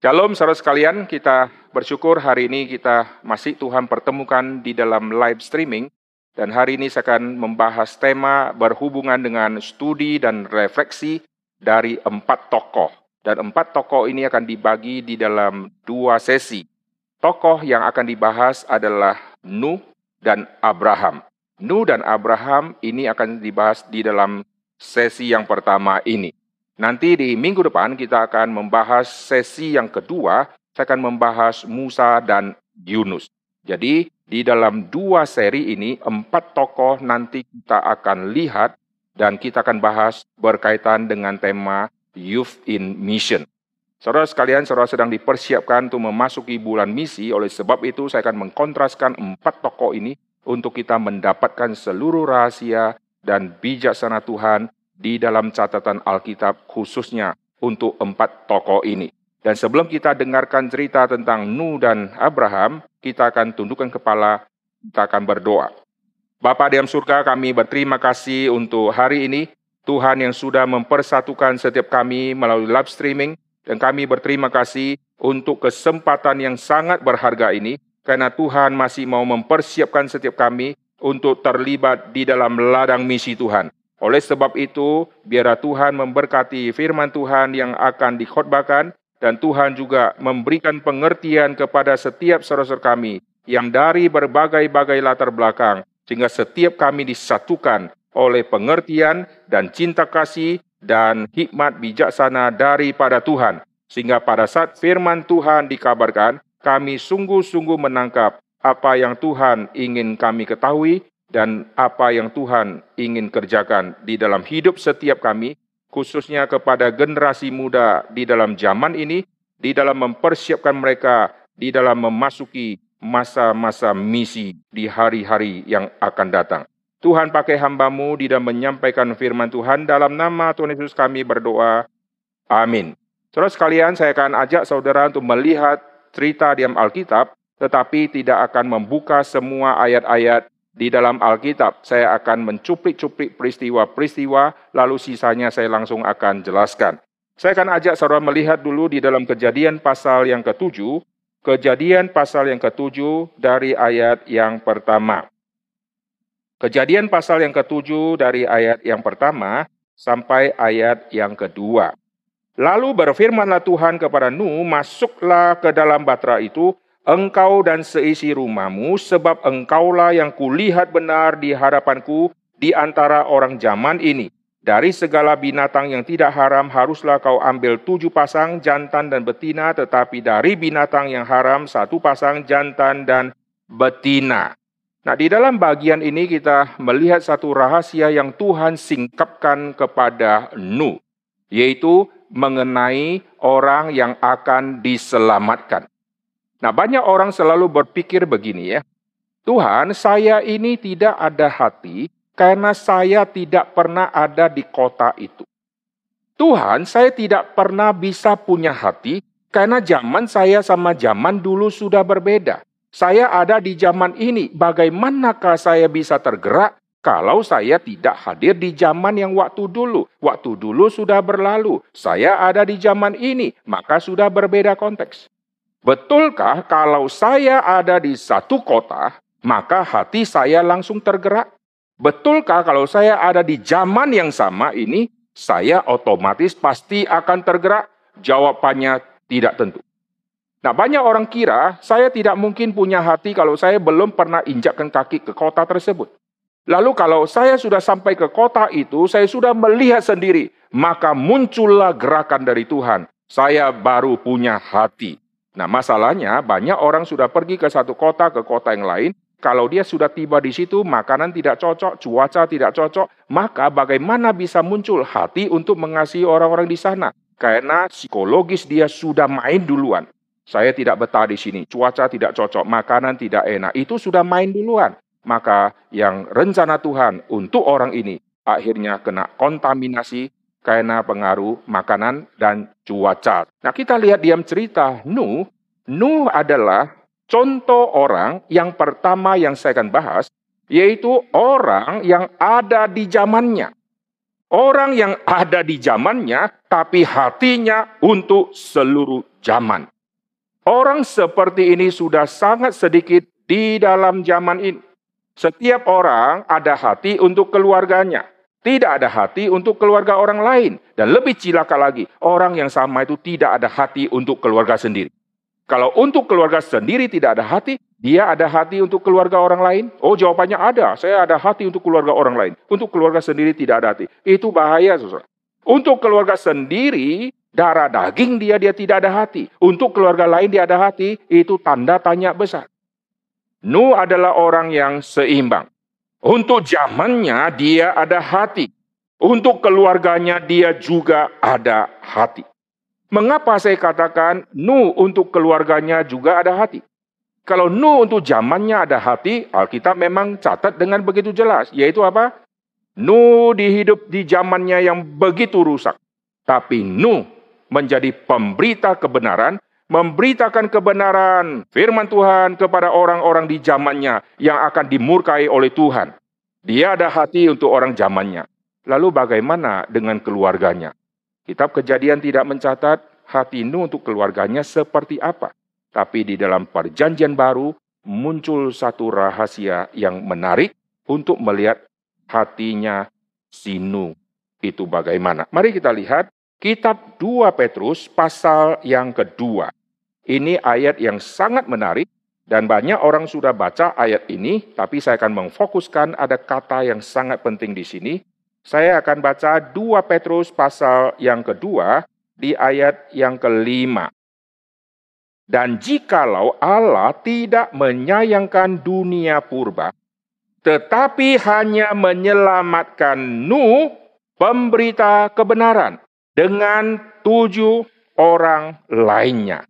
Shalom saudara sekalian, kita bersyukur hari ini kita masih Tuhan pertemukan di dalam live streaming dan hari ini saya akan membahas tema berhubungan dengan studi dan refleksi dari empat tokoh. Dan empat tokoh ini akan dibagi di dalam dua sesi. Tokoh yang akan dibahas adalah Nuh dan Abraham. Nuh dan Abraham ini akan dibahas di dalam sesi yang pertama ini. Nanti di minggu depan kita akan membahas sesi yang kedua, saya akan membahas Musa dan Yunus. Jadi di dalam dua seri ini, empat tokoh nanti kita akan lihat dan kita akan bahas berkaitan dengan tema Youth in Mission. Saudara sekalian, saudara sedang dipersiapkan untuk memasuki bulan misi, oleh sebab itu saya akan mengkontraskan empat tokoh ini untuk kita mendapatkan seluruh rahasia dan bijaksana Tuhan di dalam catatan Alkitab khususnya untuk empat tokoh ini. Dan sebelum kita dengarkan cerita tentang Nuh dan Abraham, kita akan tundukkan kepala, kita akan berdoa. Bapak di surga, kami berterima kasih untuk hari ini. Tuhan yang sudah mempersatukan setiap kami melalui live streaming, dan kami berterima kasih untuk kesempatan yang sangat berharga ini, karena Tuhan masih mau mempersiapkan setiap kami untuk terlibat di dalam ladang misi Tuhan. Oleh sebab itu, biarlah Tuhan memberkati firman Tuhan yang akan dikhotbahkan dan Tuhan juga memberikan pengertian kepada setiap saudara-saudara kami yang dari berbagai-bagai latar belakang sehingga setiap kami disatukan oleh pengertian dan cinta kasih dan hikmat bijaksana daripada Tuhan. Sehingga pada saat firman Tuhan dikabarkan, kami sungguh-sungguh menangkap apa yang Tuhan ingin kami ketahui dan apa yang Tuhan ingin kerjakan di dalam hidup setiap kami, khususnya kepada generasi muda di dalam zaman ini, di dalam mempersiapkan mereka di dalam memasuki masa-masa misi di hari-hari yang akan datang. Tuhan pakai hambamu di dalam menyampaikan firman Tuhan dalam nama Tuhan Yesus kami berdoa. Amin. Terus sekalian saya akan ajak saudara untuk melihat cerita di Alkitab, tetapi tidak akan membuka semua ayat-ayat di dalam Alkitab. Saya akan mencuplik-cuplik peristiwa-peristiwa, lalu sisanya saya langsung akan jelaskan. Saya akan ajak saudara melihat dulu di dalam kejadian pasal yang ketujuh, kejadian pasal yang ketujuh dari ayat yang pertama. Kejadian pasal yang ketujuh dari ayat yang pertama sampai ayat yang kedua. Lalu berfirmanlah Tuhan kepada Nuh, masuklah ke dalam batra itu, engkau dan seisi rumahmu, sebab engkaulah yang kulihat benar di hadapanku di antara orang zaman ini. Dari segala binatang yang tidak haram haruslah kau ambil tujuh pasang jantan dan betina, tetapi dari binatang yang haram satu pasang jantan dan betina. Nah, di dalam bagian ini kita melihat satu rahasia yang Tuhan singkapkan kepada Nuh, yaitu mengenai orang yang akan diselamatkan. Nah, banyak orang selalu berpikir begini ya. Tuhan, saya ini tidak ada hati karena saya tidak pernah ada di kota itu. Tuhan, saya tidak pernah bisa punya hati karena zaman saya sama zaman dulu sudah berbeda. Saya ada di zaman ini, bagaimanakah saya bisa tergerak kalau saya tidak hadir di zaman yang waktu dulu? Waktu dulu sudah berlalu, saya ada di zaman ini, maka sudah berbeda konteks. Betulkah kalau saya ada di satu kota, maka hati saya langsung tergerak? Betulkah kalau saya ada di zaman yang sama ini, saya otomatis pasti akan tergerak? Jawabannya tidak tentu. Nah, banyak orang kira saya tidak mungkin punya hati kalau saya belum pernah injakkan kaki ke kota tersebut. Lalu kalau saya sudah sampai ke kota itu, saya sudah melihat sendiri, maka muncullah gerakan dari Tuhan. Saya baru punya hati. Nah, masalahnya banyak orang sudah pergi ke satu kota ke kota yang lain. Kalau dia sudah tiba di situ, makanan tidak cocok, cuaca tidak cocok, maka bagaimana bisa muncul hati untuk mengasihi orang-orang di sana? Karena psikologis dia sudah main duluan. Saya tidak betah di sini, cuaca tidak cocok, makanan tidak enak. Itu sudah main duluan. Maka yang rencana Tuhan untuk orang ini akhirnya kena kontaminasi karena pengaruh makanan dan cuaca. Nah kita lihat diam cerita Nuh. Nuh adalah contoh orang yang pertama yang saya akan bahas, yaitu orang yang ada di zamannya. Orang yang ada di zamannya, tapi hatinya untuk seluruh zaman. Orang seperti ini sudah sangat sedikit di dalam zaman ini. Setiap orang ada hati untuk keluarganya. Tidak ada hati untuk keluarga orang lain. Dan lebih cilaka lagi, orang yang sama itu tidak ada hati untuk keluarga sendiri. Kalau untuk keluarga sendiri tidak ada hati, dia ada hati untuk keluarga orang lain? Oh, jawabannya ada. Saya ada hati untuk keluarga orang lain. Untuk keluarga sendiri tidak ada hati. Itu bahaya, saudara. Untuk keluarga sendiri, darah daging dia dia tidak ada hati. Untuk keluarga lain dia ada hati, itu tanda tanya besar. Nu adalah orang yang seimbang. Untuk zamannya dia ada hati. Untuk keluarganya dia juga ada hati. Mengapa saya katakan Nu untuk keluarganya juga ada hati? Kalau Nu untuk zamannya ada hati, Alkitab memang catat dengan begitu jelas. Yaitu apa? Nu dihidup di zamannya yang begitu rusak. Tapi Nu menjadi pemberita kebenaran, memberitakan kebenaran firman Tuhan kepada orang-orang di zamannya yang akan dimurkai oleh Tuhan. Dia ada hati untuk orang zamannya. Lalu bagaimana dengan keluarganya? Kitab Kejadian tidak mencatat hati Nuh untuk keluarganya seperti apa. Tapi di dalam perjanjian baru muncul satu rahasia yang menarik untuk melihat hatinya si Nuh itu bagaimana. Mari kita lihat kitab 2 Petrus pasal yang kedua. Ini ayat yang sangat menarik dan banyak orang sudah baca ayat ini, tapi saya akan memfokuskan ada kata yang sangat penting di sini, saya akan baca 2 Petrus pasal yang kedua di ayat yang kelima. Dan jikalau Allah tidak menyayangkan dunia purba, tetapi hanya menyelamatkan Nuh, pemberita kebenaran, dengan tujuh orang lainnya.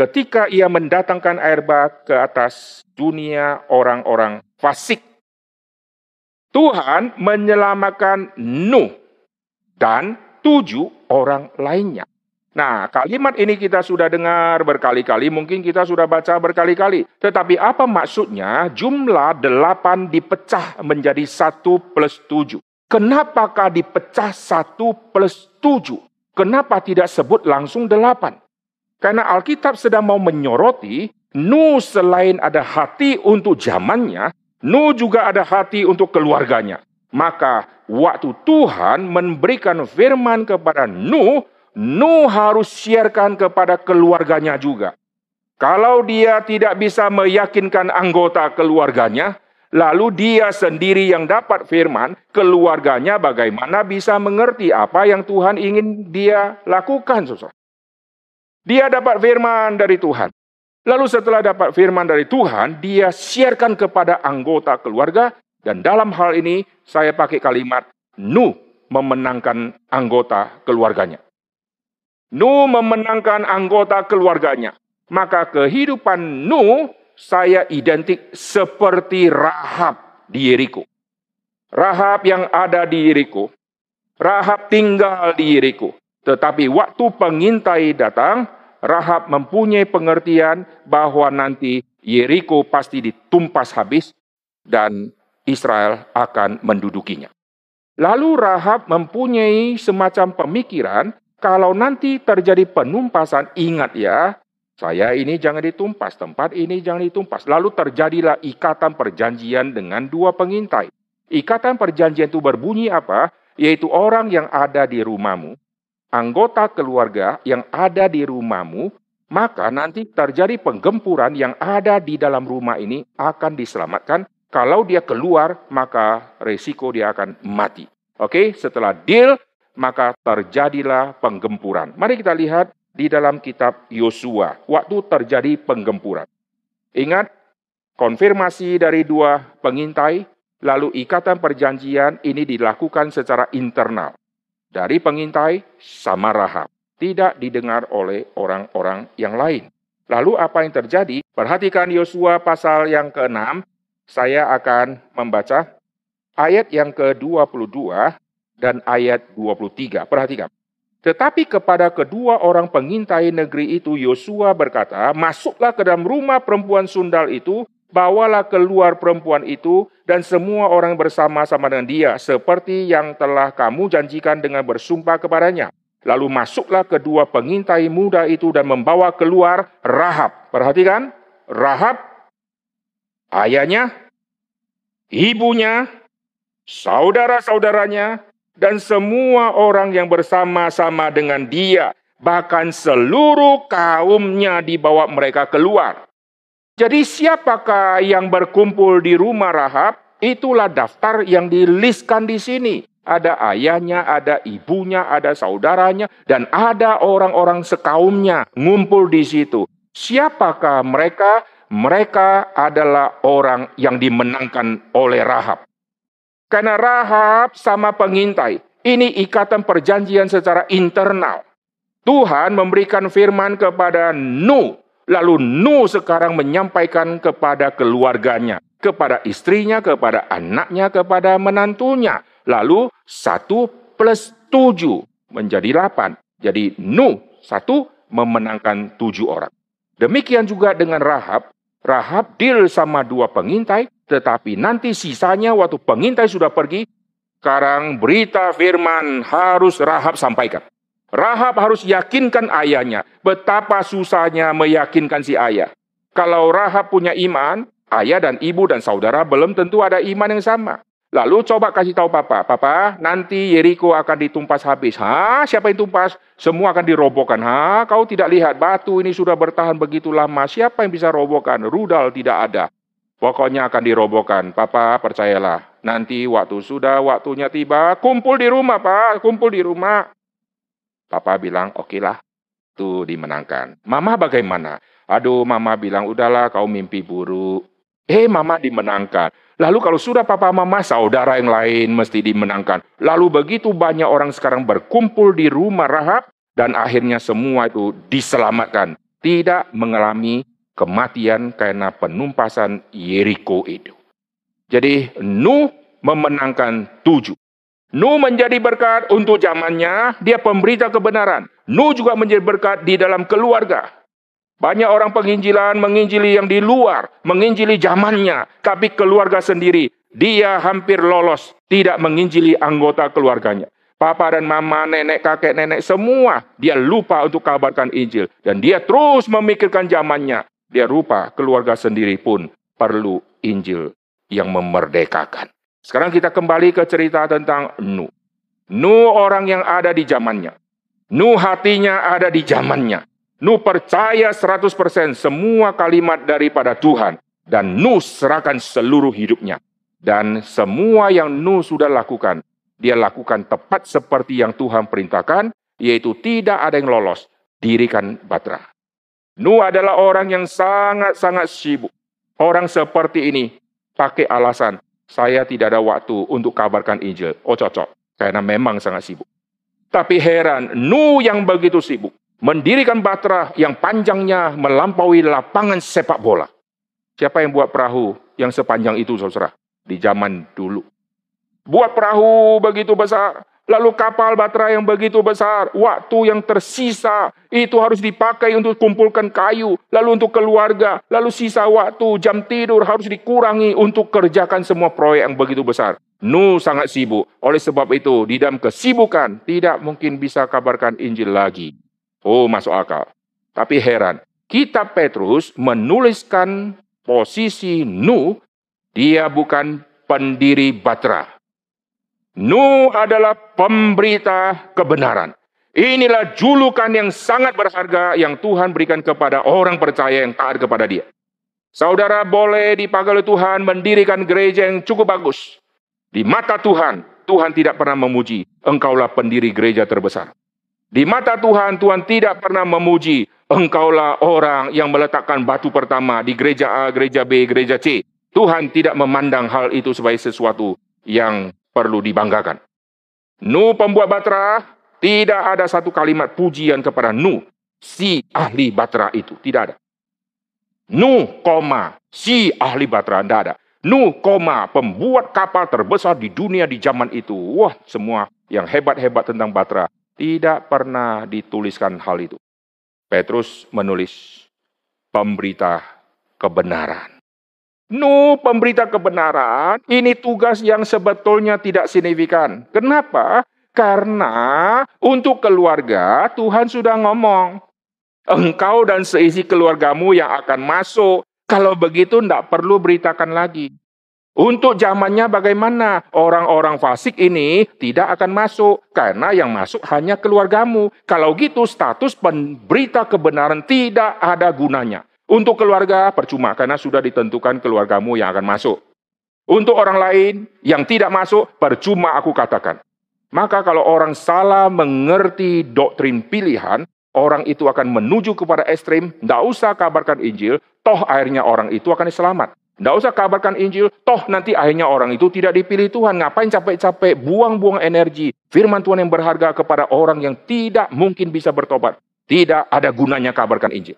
Ketika ia mendatangkan air bah ke atas dunia orang-orang fasik Tuhan menyelamatkan Nuh dan tujuh orang lainnya. Nah, kalimat ini kita sudah dengar berkali-kali, mungkin kita sudah baca berkali-kali. Tetapi apa maksudnya jumlah delapan dipecah menjadi satu plus tujuh? Kenapakah dipecah satu plus tujuh? Kenapa tidak sebut langsung delapan? Karena Alkitab sedang mau menyoroti, Nuh selain ada hati untuk zamannya, Nuh juga ada hati untuk keluarganya. Maka waktu Tuhan memberikan firman kepada Nuh, Nuh harus siarkan kepada keluarganya juga. Kalau dia tidak bisa meyakinkan anggota keluarganya, lalu dia sendiri yang dapat firman, keluarganya bagaimana bisa mengerti apa yang Tuhan ingin dia lakukan, saudara. Dia dapat firman dari Tuhan. Lalu setelah dapat firman dari Tuhan, dia siarkan kepada anggota keluarga dan dalam hal ini saya pakai kalimat Nu memenangkan anggota keluarganya. Nu memenangkan anggota keluarganya. Maka kehidupan Nu saya identik seperti Rahab di Yeriko. Rahab yang ada di Yeriko. Rahab tinggal di Yeriko. Tetapi waktu pengintai datang, Rahab mempunyai pengertian bahwa nanti Yeriko pasti ditumpas habis dan Israel akan mendudukinya. Lalu Rahab mempunyai semacam pemikiran kalau nanti terjadi penumpasan, ingat ya, saya ini jangan ditumpas, tempat ini jangan ditumpas. Lalu terjadilah ikatan perjanjian dengan dua pengintai. Ikatan perjanjian itu berbunyi apa? Yaitu orang yang ada di rumahmu anggota keluarga yang ada di rumahmu, maka nanti terjadi penggempuran yang ada di dalam rumah ini akan diselamatkan. Kalau dia keluar, maka resiko dia akan mati. Oke, setelah deal, maka terjadilah penggempuran. Mari kita lihat di dalam kitab Yosua, waktu terjadi penggempuran. Ingat, konfirmasi dari dua pengintai, lalu ikatan perjanjian ini dilakukan secara internal dari pengintai sama Rahab. Tidak didengar oleh orang-orang yang lain. Lalu apa yang terjadi? Perhatikan Yosua pasal yang ke-6. Saya akan membaca ayat yang ke-22 dan ayat 23. Perhatikan. Tetapi kepada kedua orang pengintai negeri itu Yosua berkata, "Masuklah ke dalam rumah perempuan sundal itu bawalah keluar perempuan itu dan semua orang bersama-sama dengan dia, seperti yang telah kamu janjikan dengan bersumpah kepadanya. Lalu masuklah kedua pengintai muda itu dan membawa keluar Rahab. Perhatikan, Rahab, ayahnya, ibunya, saudara-saudaranya, dan semua orang yang bersama-sama dengan dia. Bahkan seluruh kaumnya dibawa mereka keluar. Jadi siapakah yang berkumpul di rumah Rahab? Itulah daftar yang diliskan di sini. Ada ayahnya, ada ibunya, ada saudaranya, dan ada orang-orang sekaumnya ngumpul di situ. Siapakah mereka? Mereka adalah orang yang dimenangkan oleh Rahab. Karena Rahab sama pengintai, ini ikatan perjanjian secara internal. Tuhan memberikan firman kepada Nuh Lalu Nuh sekarang menyampaikan kepada keluarganya, kepada istrinya, kepada anaknya, kepada menantunya. Lalu satu plus tujuh menjadi delapan. Jadi Nuh satu memenangkan tujuh orang. Demikian juga dengan Rahab. Rahab deal sama dua pengintai, tetapi nanti sisanya waktu pengintai sudah pergi, sekarang berita firman harus Rahab sampaikan. Rahab harus yakinkan ayahnya. Betapa susahnya meyakinkan si ayah. Kalau Rahab punya iman, ayah dan ibu dan saudara belum tentu ada iman yang sama. Lalu coba kasih tahu papa, papa nanti Yeriko akan ditumpas habis. Hah? Siapa yang tumpas? Semua akan dirobohkan. Hah? Kau tidak lihat batu ini sudah bertahan begitu lama. Siapa yang bisa robohkan? Rudal tidak ada. Pokoknya akan dirobohkan. Papa percayalah. Nanti waktu sudah waktunya tiba, kumpul di rumah, Pak. Kumpul di rumah. Papa bilang, oke lah, itu dimenangkan. Mama bagaimana? Aduh, mama bilang, udahlah kau mimpi buruk. Eh, mama dimenangkan. Lalu kalau sudah papa mama, saudara yang lain mesti dimenangkan. Lalu begitu banyak orang sekarang berkumpul di rumah Rahab, dan akhirnya semua itu diselamatkan. Tidak mengalami kematian karena penumpasan Yeriko itu. Jadi Nuh memenangkan tujuh. Nuh menjadi berkat untuk zamannya, dia pemberita kebenaran. Nuh juga menjadi berkat di dalam keluarga. Banyak orang penginjilan menginjili yang di luar, menginjili zamannya, tapi keluarga sendiri, dia hampir lolos, tidak menginjili anggota keluarganya. Papa dan mama, nenek, kakek, nenek, semua dia lupa untuk kabarkan Injil. Dan dia terus memikirkan zamannya. Dia lupa keluarga sendiri pun perlu Injil yang memerdekakan. Sekarang kita kembali ke cerita tentang Nuh. Nuh orang yang ada di zamannya. Nuh hatinya ada di zamannya. Nuh percaya 100% semua kalimat daripada Tuhan. Dan Nuh serahkan seluruh hidupnya. Dan semua yang Nuh sudah lakukan, dia lakukan tepat seperti yang Tuhan perintahkan, yaitu tidak ada yang lolos, dirikan batra. Nuh adalah orang yang sangat-sangat sibuk. Orang seperti ini pakai alasan, saya tidak ada waktu untuk kabarkan Injil. Oh cocok, karena memang sangat sibuk. Tapi heran, Nu yang begitu sibuk, mendirikan batra yang panjangnya melampaui lapangan sepak bola. Siapa yang buat perahu yang sepanjang itu, saudara? Di zaman dulu. Buat perahu begitu besar, Lalu kapal batra yang begitu besar, waktu yang tersisa itu harus dipakai untuk kumpulkan kayu, lalu untuk keluarga, lalu sisa waktu jam tidur harus dikurangi untuk kerjakan semua proyek yang begitu besar. Nuh sangat sibuk. Oleh sebab itu, di dalam kesibukan tidak mungkin bisa kabarkan Injil lagi. Oh, masuk akal. Tapi heran, kitab Petrus menuliskan posisi Nuh, dia bukan pendiri batra. Nuh adalah pemberita kebenaran. Inilah julukan yang sangat berharga yang Tuhan berikan kepada orang percaya yang taat kepada dia. Saudara boleh oleh Tuhan mendirikan gereja yang cukup bagus. Di mata Tuhan, Tuhan tidak pernah memuji, engkaulah pendiri gereja terbesar. Di mata Tuhan, Tuhan tidak pernah memuji, engkaulah orang yang meletakkan batu pertama di gereja A, gereja B, gereja C. Tuhan tidak memandang hal itu sebagai sesuatu yang perlu dibanggakan. Nu pembuat batra, tidak ada satu kalimat pujian kepada Nu, si ahli batra itu. Tidak ada. Nu, koma, si ahli batra, tidak ada. Nu, koma, pembuat kapal terbesar di dunia di zaman itu. Wah, semua yang hebat-hebat tentang batra. Tidak pernah dituliskan hal itu. Petrus menulis pemberita kebenaran. Nu pemberita kebenaran, ini tugas yang sebetulnya tidak signifikan. Kenapa? Karena untuk keluarga Tuhan sudah ngomong. Engkau dan seisi keluargamu yang akan masuk. Kalau begitu tidak perlu beritakan lagi. Untuk zamannya bagaimana? Orang-orang fasik ini tidak akan masuk karena yang masuk hanya keluargamu. Kalau gitu status pemberita kebenaran tidak ada gunanya. Untuk keluarga percuma karena sudah ditentukan keluargamu yang akan masuk. Untuk orang lain yang tidak masuk percuma aku katakan. Maka kalau orang salah mengerti doktrin pilihan, orang itu akan menuju kepada ekstrim, tidak usah kabarkan Injil, toh akhirnya orang itu akan selamat. Tidak usah kabarkan Injil, toh nanti akhirnya orang itu tidak dipilih Tuhan. Ngapain capek-capek, buang-buang energi. Firman Tuhan yang berharga kepada orang yang tidak mungkin bisa bertobat. Tidak ada gunanya kabarkan Injil.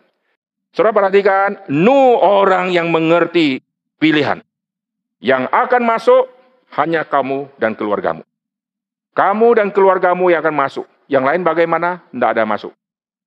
Saudara perhatikan, nu orang yang mengerti pilihan. Yang akan masuk hanya kamu dan keluargamu. Kamu dan keluargamu yang akan masuk. Yang lain bagaimana? Tidak ada masuk.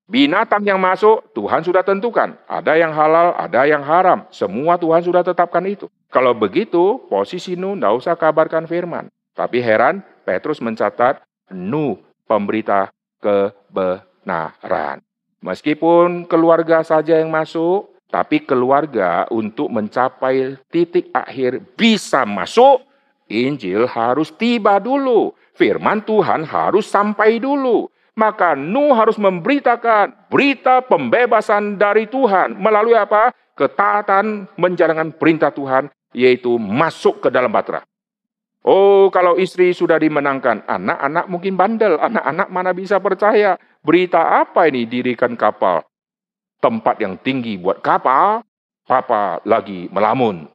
Binatang yang masuk, Tuhan sudah tentukan. Ada yang halal, ada yang haram. Semua Tuhan sudah tetapkan itu. Kalau begitu, posisi Nu tidak usah kabarkan firman. Tapi heran, Petrus mencatat, Nu pemberita kebenaran. Meskipun keluarga saja yang masuk, tapi keluarga untuk mencapai titik akhir bisa masuk, Injil harus tiba dulu. Firman Tuhan harus sampai dulu. Maka Nuh harus memberitakan berita pembebasan dari Tuhan melalui apa? Ketaatan menjalankan perintah Tuhan, yaitu masuk ke dalam batra. Oh, kalau istri sudah dimenangkan, anak-anak mungkin bandel, anak-anak mana bisa percaya. Berita apa ini dirikan kapal? Tempat yang tinggi buat kapal, papa lagi melamun.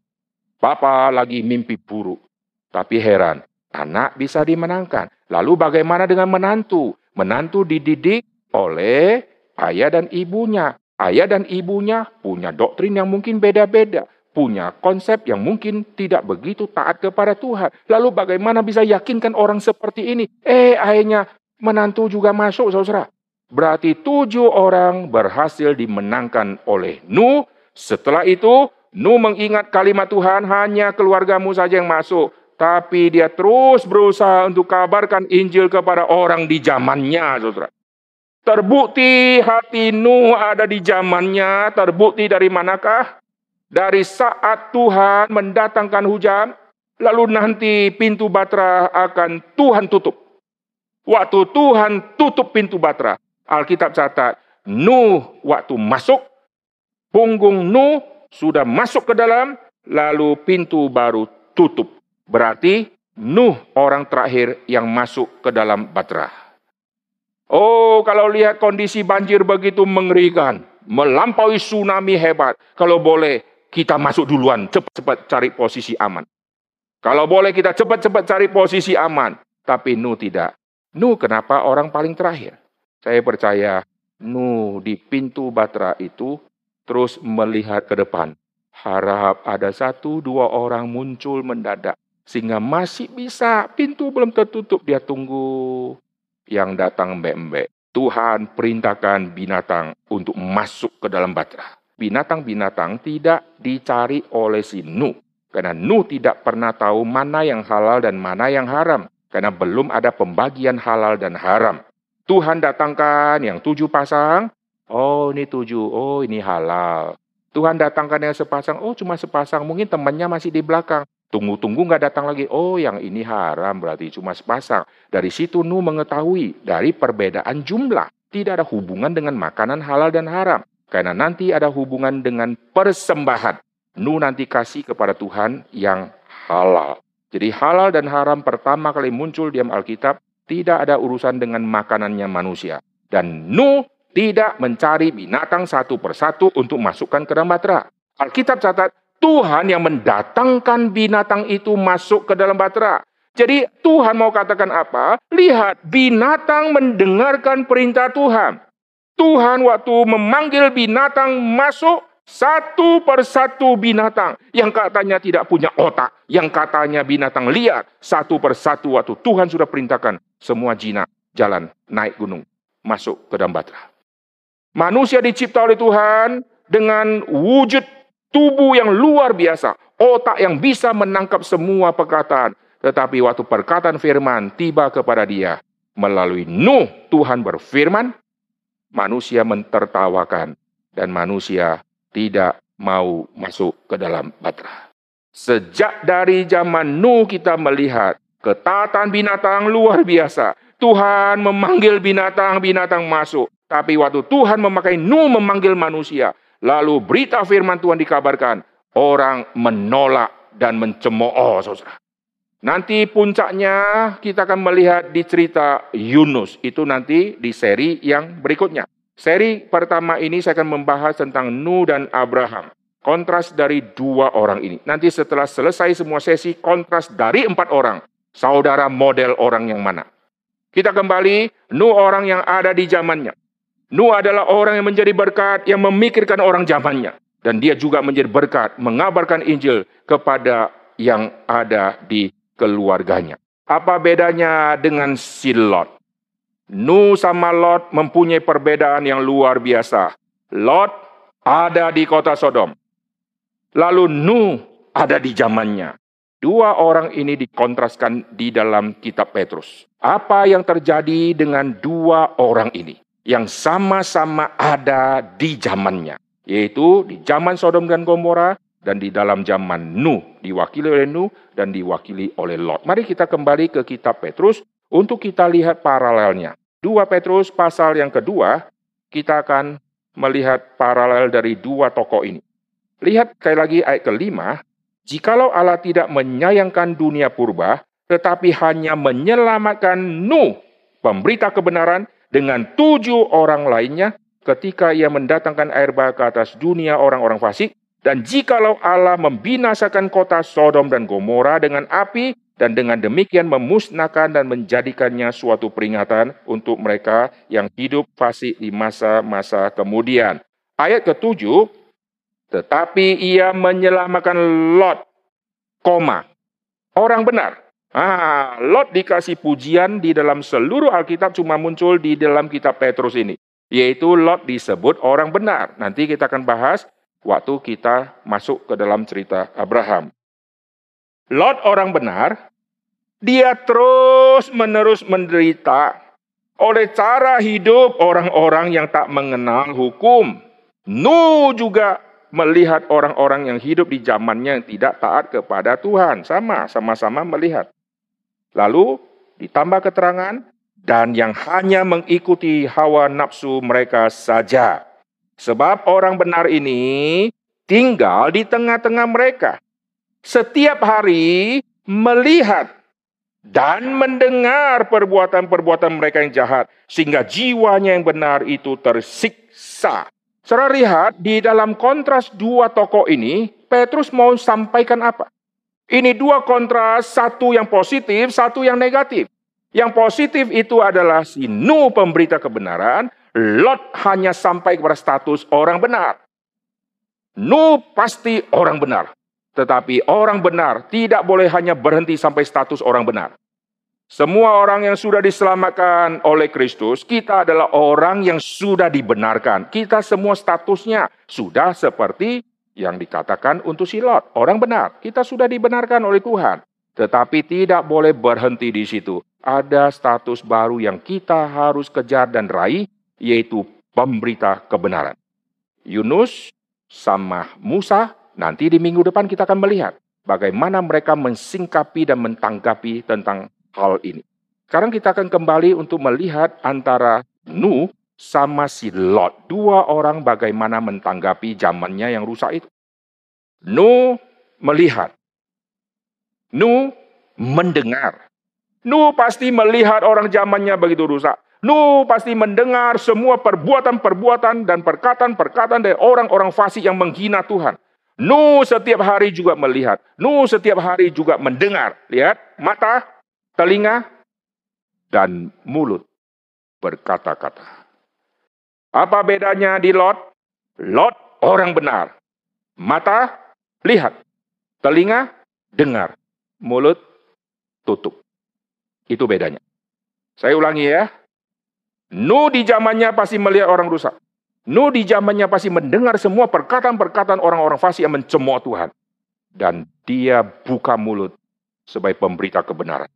Papa lagi mimpi buruk. Tapi heran, anak bisa dimenangkan. Lalu bagaimana dengan menantu? Menantu dididik oleh ayah dan ibunya. Ayah dan ibunya punya doktrin yang mungkin beda-beda punya konsep yang mungkin tidak begitu taat kepada Tuhan. Lalu bagaimana bisa yakinkan orang seperti ini? Eh, akhirnya menantu juga masuk, saudara. Berarti tujuh orang berhasil dimenangkan oleh Nuh. Setelah itu, Nuh mengingat kalimat Tuhan, hanya keluargamu saja yang masuk. Tapi dia terus berusaha untuk kabarkan Injil kepada orang di zamannya, saudara. Terbukti hati Nuh ada di zamannya, terbukti dari manakah? Dari saat Tuhan mendatangkan hujan, lalu nanti pintu batra akan Tuhan tutup. Waktu Tuhan tutup pintu batra, Alkitab catat, Nuh waktu masuk, punggung Nuh sudah masuk ke dalam, lalu pintu baru tutup. Berarti Nuh orang terakhir yang masuk ke dalam batra. Oh, kalau lihat kondisi banjir begitu mengerikan, melampaui tsunami hebat. Kalau boleh, kita masuk duluan, cepat-cepat cari posisi aman. Kalau boleh kita cepat-cepat cari posisi aman. Tapi Nu tidak. Nu kenapa orang paling terakhir? Saya percaya Nu di pintu batra itu terus melihat ke depan. Harap ada satu dua orang muncul mendadak. Sehingga masih bisa, pintu belum tertutup, dia tunggu yang datang mbek-mbek. Tuhan perintahkan binatang untuk masuk ke dalam batra binatang-binatang tidak dicari oleh si Nuh. Karena Nuh tidak pernah tahu mana yang halal dan mana yang haram. Karena belum ada pembagian halal dan haram. Tuhan datangkan yang tujuh pasang. Oh ini tujuh, oh ini halal. Tuhan datangkan yang sepasang, oh cuma sepasang. Mungkin temannya masih di belakang. Tunggu-tunggu nggak datang lagi. Oh yang ini haram berarti cuma sepasang. Dari situ Nuh mengetahui dari perbedaan jumlah. Tidak ada hubungan dengan makanan halal dan haram. Karena nanti ada hubungan dengan persembahan. Nu nanti kasih kepada Tuhan yang halal. Jadi halal dan haram pertama kali muncul di Alkitab tidak ada urusan dengan makanannya manusia. Dan Nu tidak mencari binatang satu persatu untuk masukkan ke dalam batra. Alkitab catat Tuhan yang mendatangkan binatang itu masuk ke dalam batra. Jadi Tuhan mau katakan apa? Lihat, binatang mendengarkan perintah Tuhan. Tuhan waktu memanggil binatang masuk satu persatu binatang yang katanya tidak punya otak, yang katanya binatang liar, satu persatu waktu Tuhan sudah perintahkan semua jinak jalan naik gunung masuk ke dalam batra. Manusia dicipta oleh Tuhan dengan wujud tubuh yang luar biasa. otak yang bisa menangkap semua perkataan. Tetapi waktu perkataan firman tiba kepada dia, melalui Nuh Tuhan berfirman, manusia mentertawakan dan manusia tidak mau masuk ke dalam batra. Sejak dari zaman Nuh kita melihat ketatan binatang luar biasa. Tuhan memanggil binatang-binatang masuk. Tapi waktu Tuhan memakai Nuh memanggil manusia, lalu berita firman Tuhan dikabarkan, orang menolak dan mencemooh, saudara. Nanti puncaknya kita akan melihat di cerita Yunus. Itu nanti di seri yang berikutnya. Seri pertama ini saya akan membahas tentang Nuh dan Abraham. Kontras dari dua orang ini. Nanti setelah selesai semua sesi, kontras dari empat orang. Saudara model orang yang mana? Kita kembali, Nuh orang yang ada di zamannya. Nuh adalah orang yang menjadi berkat, yang memikirkan orang zamannya. Dan dia juga menjadi berkat, mengabarkan Injil kepada yang ada di keluarganya. Apa bedanya dengan si Lot? Nu sama Lot mempunyai perbedaan yang luar biasa. Lot ada di kota Sodom. Lalu Nu ada di zamannya. Dua orang ini dikontraskan di dalam kitab Petrus. Apa yang terjadi dengan dua orang ini? Yang sama-sama ada di zamannya. Yaitu di zaman Sodom dan Gomora dan di dalam zaman Nuh, diwakili oleh Nuh dan diwakili oleh Lot. Mari kita kembali ke kitab Petrus untuk kita lihat paralelnya. Dua Petrus pasal yang kedua, kita akan melihat paralel dari dua tokoh ini. Lihat sekali lagi ayat kelima, jikalau Allah tidak menyayangkan dunia purba, tetapi hanya menyelamatkan Nuh, pemberita kebenaran, dengan tujuh orang lainnya, ketika ia mendatangkan air bah ke atas dunia orang-orang fasik, dan jikalau Allah membinasakan kota Sodom dan Gomora dengan api dan dengan demikian memusnahkan dan menjadikannya suatu peringatan untuk mereka yang hidup fasik di masa-masa kemudian. Ayat ketujuh, tetapi ia menyelamatkan Lot, koma, orang benar. Ah, Lot dikasih pujian di dalam seluruh Alkitab cuma muncul di dalam kitab Petrus ini. Yaitu Lot disebut orang benar. Nanti kita akan bahas waktu kita masuk ke dalam cerita Abraham. Lot orang benar, dia terus menerus menderita oleh cara hidup orang-orang yang tak mengenal hukum. Nuh juga melihat orang-orang yang hidup di zamannya yang tidak taat kepada Tuhan. Sama, sama-sama melihat. Lalu ditambah keterangan, dan yang hanya mengikuti hawa nafsu mereka saja. Sebab orang benar ini tinggal di tengah-tengah mereka. Setiap hari melihat dan mendengar perbuatan-perbuatan mereka yang jahat. Sehingga jiwanya yang benar itu tersiksa. Saudara lihat di dalam kontras dua tokoh ini, Petrus mau sampaikan apa? Ini dua kontras, satu yang positif, satu yang negatif. Yang positif itu adalah si Nuh pemberita kebenaran, Lot hanya sampai kepada status orang benar. Nuh pasti orang benar. Tetapi orang benar tidak boleh hanya berhenti sampai status orang benar. Semua orang yang sudah diselamatkan oleh Kristus, kita adalah orang yang sudah dibenarkan. Kita semua statusnya sudah seperti yang dikatakan untuk si Lot, orang benar. Kita sudah dibenarkan oleh Tuhan. Tetapi tidak boleh berhenti di situ. Ada status baru yang kita harus kejar dan raih, yaitu pemberita kebenaran. Yunus sama Musa, nanti di minggu depan kita akan melihat bagaimana mereka mensingkapi dan mentanggapi tentang hal ini. Sekarang kita akan kembali untuk melihat antara Nuh sama si Lot. Dua orang bagaimana mentanggapi zamannya yang rusak itu. Nuh melihat. Nuh mendengar. Nuh pasti melihat orang zamannya begitu rusak. Nuh pasti mendengar semua perbuatan-perbuatan dan perkataan-perkataan dari orang-orang fasik yang menghina Tuhan. Nuh setiap hari juga melihat. Nuh setiap hari juga mendengar. Lihat, mata, telinga, dan mulut berkata-kata. Apa bedanya di Lot? Lot orang benar. Mata, lihat. Telinga, dengar. Mulut, tutup. Itu bedanya. Saya ulangi ya. Nuh di zamannya pasti melihat orang rusak. Nuh di zamannya pasti mendengar semua perkataan-perkataan orang-orang fasik yang mencemooh Tuhan. dan dia buka mulut sebagai pemberita kebenaran.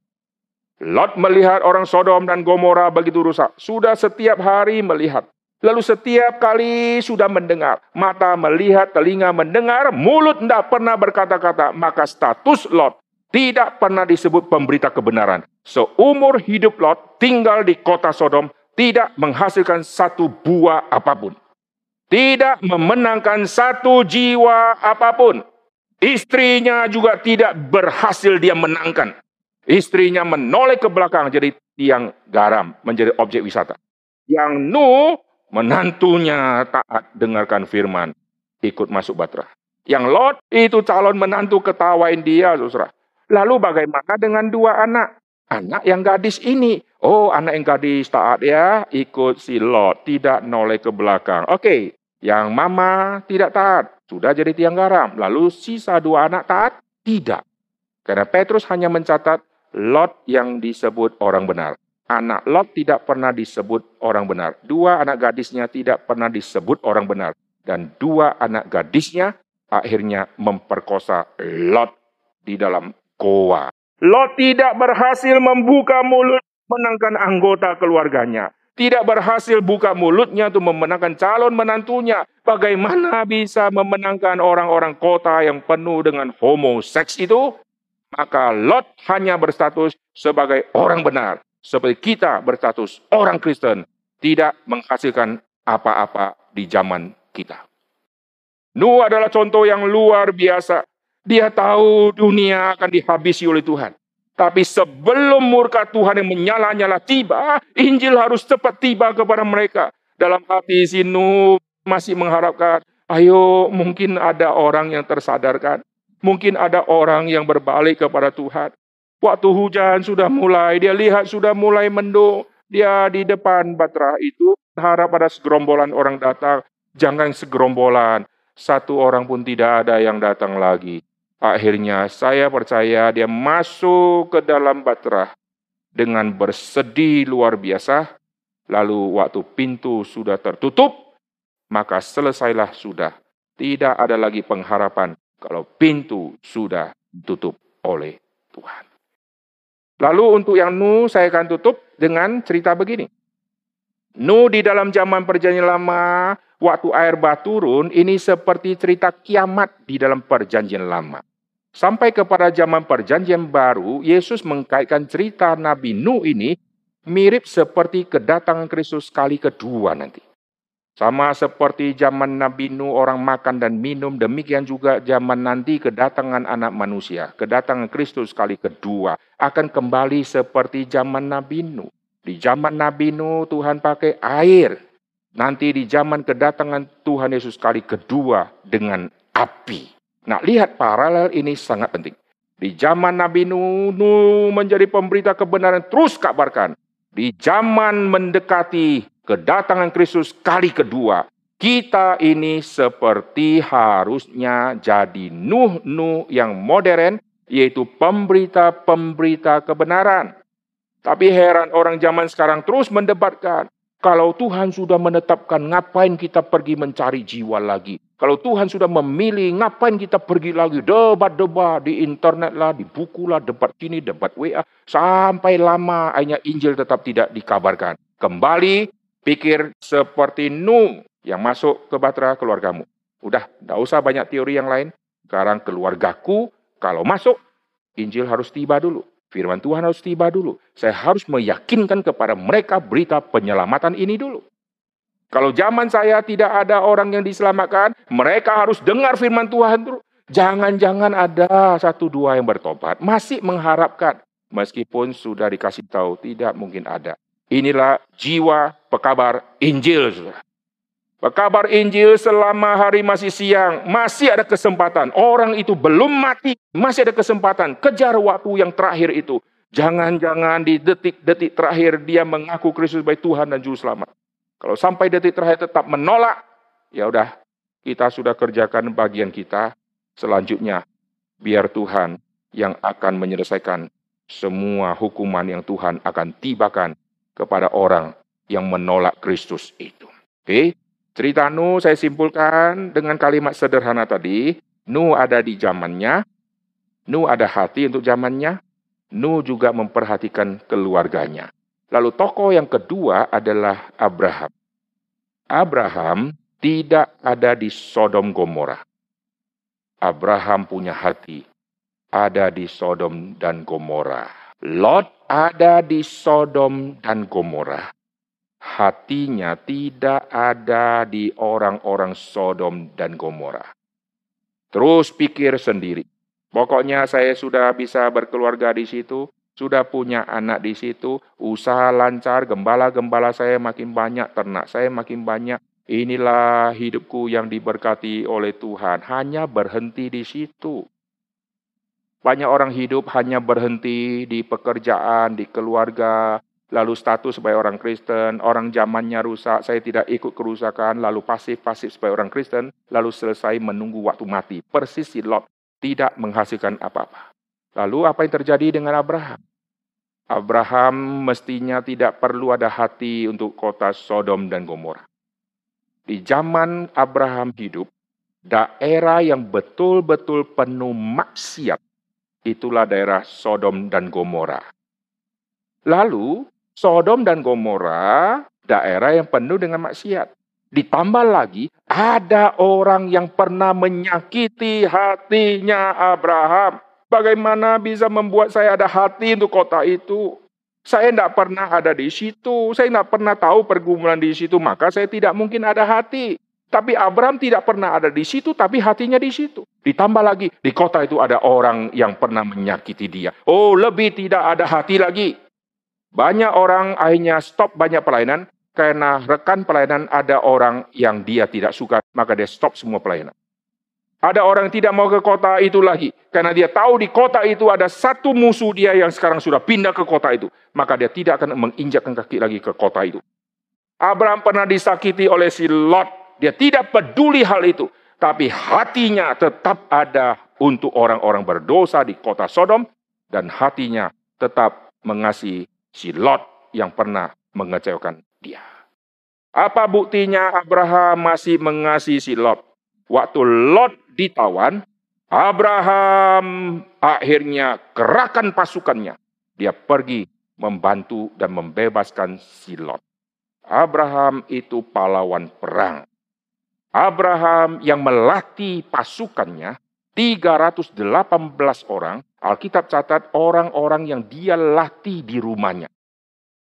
Lot melihat orang Sodom dan Gomora begitu rusak. Sudah setiap hari melihat. Lalu setiap kali sudah mendengar. Mata melihat, telinga mendengar, mulut tidak pernah berkata-kata. Maka status Lot tidak pernah disebut pemberita kebenaran. Seumur hidup Lot tinggal di kota Sodom tidak menghasilkan satu buah apa pun. Tidak memenangkan satu jiwa apa pun. Istrinya juga tidak berhasil dia menangkan. Istrinya menoleh ke belakang jadi tiang garam, menjadi objek wisata. Yang Nu, menantunya taat dengarkan firman, ikut masuk batra. Yang Lot itu calon menantu ketawain dia, saudara. Lalu bagaimana dengan dua anak? Anak yang gadis ini. Oh, anak yang gadis taat ya, ikut si Lot, tidak noleh ke belakang. Oke, yang mama tidak taat, sudah jadi tiang garam. Lalu sisa dua anak taat? Tidak. Karena Petrus hanya mencatat Lot yang disebut orang benar. Anak Lot tidak pernah disebut orang benar. Dua anak gadisnya tidak pernah disebut orang benar. Dan dua anak gadisnya akhirnya memperkosa Lot di dalam goa. Lot tidak berhasil membuka mulut menangkan anggota keluarganya. Tidak berhasil buka mulutnya untuk memenangkan calon menantunya. Bagaimana bisa memenangkan orang-orang kota yang penuh dengan homoseks itu? maka Lot hanya berstatus sebagai orang benar. Seperti kita berstatus orang Kristen, tidak menghasilkan apa-apa di zaman kita. Nuh adalah contoh yang luar biasa. Dia tahu dunia akan dihabisi oleh Tuhan. Tapi sebelum murka Tuhan yang menyala-nyala tiba, Injil harus cepat tiba kepada mereka. Dalam hati si Nuh masih mengharapkan, ayo mungkin ada orang yang tersadarkan. Mungkin ada orang yang berbalik kepada Tuhan. Waktu hujan sudah mulai, dia lihat sudah mulai mendung. Dia di depan batra itu, harap ada segerombolan orang datang. Jangan segerombolan, satu orang pun tidak ada yang datang lagi. Akhirnya saya percaya dia masuk ke dalam batra dengan bersedih luar biasa. Lalu waktu pintu sudah tertutup, maka selesailah sudah. Tidak ada lagi pengharapan kalau pintu sudah ditutup oleh Tuhan. Lalu untuk yang Nu saya akan tutup dengan cerita begini. Nu di dalam zaman perjanjian lama, waktu air bah turun, ini seperti cerita kiamat di dalam perjanjian lama. Sampai kepada zaman perjanjian baru, Yesus mengkaitkan cerita Nabi Nu ini mirip seperti kedatangan Kristus kali kedua nanti. Sama seperti zaman Nabi Nuh orang makan dan minum, demikian juga zaman nanti kedatangan anak manusia, kedatangan Kristus kali kedua akan kembali seperti zaman Nabi Nuh. Di zaman Nabi Nuh Tuhan pakai air. Nanti di zaman kedatangan Tuhan Yesus kali kedua dengan api. Nah, lihat paralel ini sangat penting. Di zaman Nabi Nuh, menjadi pemberita kebenaran terus kabarkan. Di zaman mendekati kedatangan Kristus kali kedua, kita ini seperti harusnya jadi Nuh-Nuh yang modern, yaitu pemberita-pemberita kebenaran. Tapi heran orang zaman sekarang terus mendebatkan, kalau Tuhan sudah menetapkan, ngapain kita pergi mencari jiwa lagi? Kalau Tuhan sudah memilih, ngapain kita pergi lagi? Debat-debat di internet lah, di buku lah, debat sini, debat WA. Sampai lama akhirnya Injil tetap tidak dikabarkan. Kembali Pikir seperti Nu yang masuk ke batra keluargamu. Udah, tidak usah banyak teori yang lain. Sekarang keluargaku, kalau masuk, Injil harus tiba dulu. Firman Tuhan harus tiba dulu. Saya harus meyakinkan kepada mereka berita penyelamatan ini dulu. Kalau zaman saya tidak ada orang yang diselamatkan, mereka harus dengar firman Tuhan dulu. Jangan-jangan ada satu dua yang bertobat. Masih mengharapkan. Meskipun sudah dikasih tahu, tidak mungkin ada. Inilah jiwa pekabar Injil. Pekabar Injil selama hari masih siang, masih ada kesempatan. Orang itu belum mati, masih ada kesempatan. Kejar waktu yang terakhir itu. Jangan-jangan di detik-detik terakhir dia mengaku Kristus sebagai Tuhan dan Juru Selamat. Kalau sampai detik terakhir tetap menolak, ya udah kita sudah kerjakan bagian kita. Selanjutnya, biar Tuhan yang akan menyelesaikan semua hukuman yang Tuhan akan tibakan kepada orang yang menolak Kristus itu. Oke, cerita Nu saya simpulkan dengan kalimat sederhana tadi. Nuh ada di zamannya, Nuh ada hati untuk zamannya, Nuh juga memperhatikan keluarganya. Lalu tokoh yang kedua adalah Abraham. Abraham tidak ada di Sodom Gomora. Abraham punya hati ada di Sodom dan Gomora. Lot ada di Sodom dan Gomora. Hatinya tidak ada di orang-orang Sodom dan Gomora. Terus pikir sendiri. Pokoknya saya sudah bisa berkeluarga di situ, sudah punya anak di situ, usaha lancar, gembala-gembala saya makin banyak, ternak saya makin banyak, Inilah hidupku yang diberkati oleh Tuhan. Hanya berhenti di situ. Banyak orang hidup hanya berhenti di pekerjaan, di keluarga, lalu status sebagai orang Kristen, orang zamannya rusak, saya tidak ikut kerusakan, lalu pasif-pasif sebagai orang Kristen, lalu selesai menunggu waktu mati. Persis si Lot tidak menghasilkan apa-apa. Lalu apa yang terjadi dengan Abraham? Abraham mestinya tidak perlu ada hati untuk kota Sodom dan Gomora. Di zaman Abraham hidup, daerah yang betul-betul penuh maksiat, itulah daerah Sodom dan Gomora. Lalu, Sodom dan Gomora daerah yang penuh dengan maksiat. Ditambah lagi, ada orang yang pernah menyakiti hatinya Abraham. Bagaimana bisa membuat saya ada hati untuk kota itu? Saya tidak pernah ada di situ, saya tidak pernah tahu pergumulan di situ, maka saya tidak mungkin ada hati. Tapi Abraham tidak pernah ada di situ, tapi hatinya di situ. Ditambah lagi, di kota itu ada orang yang pernah menyakiti dia. Oh, lebih tidak ada hati lagi. Banyak orang akhirnya stop banyak pelayanan, karena rekan pelayanan ada orang yang dia tidak suka, maka dia stop semua pelayanan. Ada orang tidak mau ke kota itu lagi. Karena dia tahu di kota itu ada satu musuh dia yang sekarang sudah pindah ke kota itu. Maka dia tidak akan menginjakkan kaki lagi ke kota itu. Abraham pernah disakiti oleh si Lot. Dia tidak peduli hal itu. Tapi hatinya tetap ada untuk orang-orang berdosa di kota Sodom. Dan hatinya tetap mengasihi si Lot yang pernah mengecewakan dia. Apa buktinya Abraham masih mengasihi si Lot? Waktu Lot ditawan, Abraham akhirnya kerahkan pasukannya. Dia pergi membantu dan membebaskan si Lot. Abraham itu pahlawan perang. Abraham yang melatih pasukannya 318 orang, Alkitab catat orang-orang yang dia latih di rumahnya.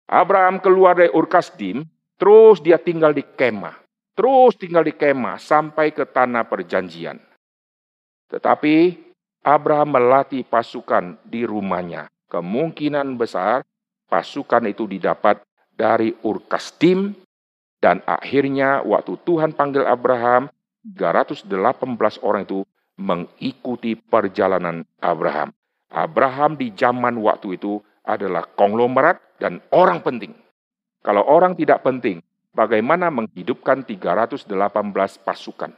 Abraham keluar dari Urkasdim, terus dia tinggal di kemah. Terus tinggal di kemah sampai ke tanah perjanjian. Tetapi Abraham melatih pasukan di rumahnya. Kemungkinan besar pasukan itu didapat dari Urkastim dan akhirnya waktu Tuhan panggil Abraham, 318 orang itu mengikuti perjalanan Abraham. Abraham di zaman waktu itu adalah konglomerat dan orang penting. Kalau orang tidak penting, bagaimana menghidupkan 318 pasukan.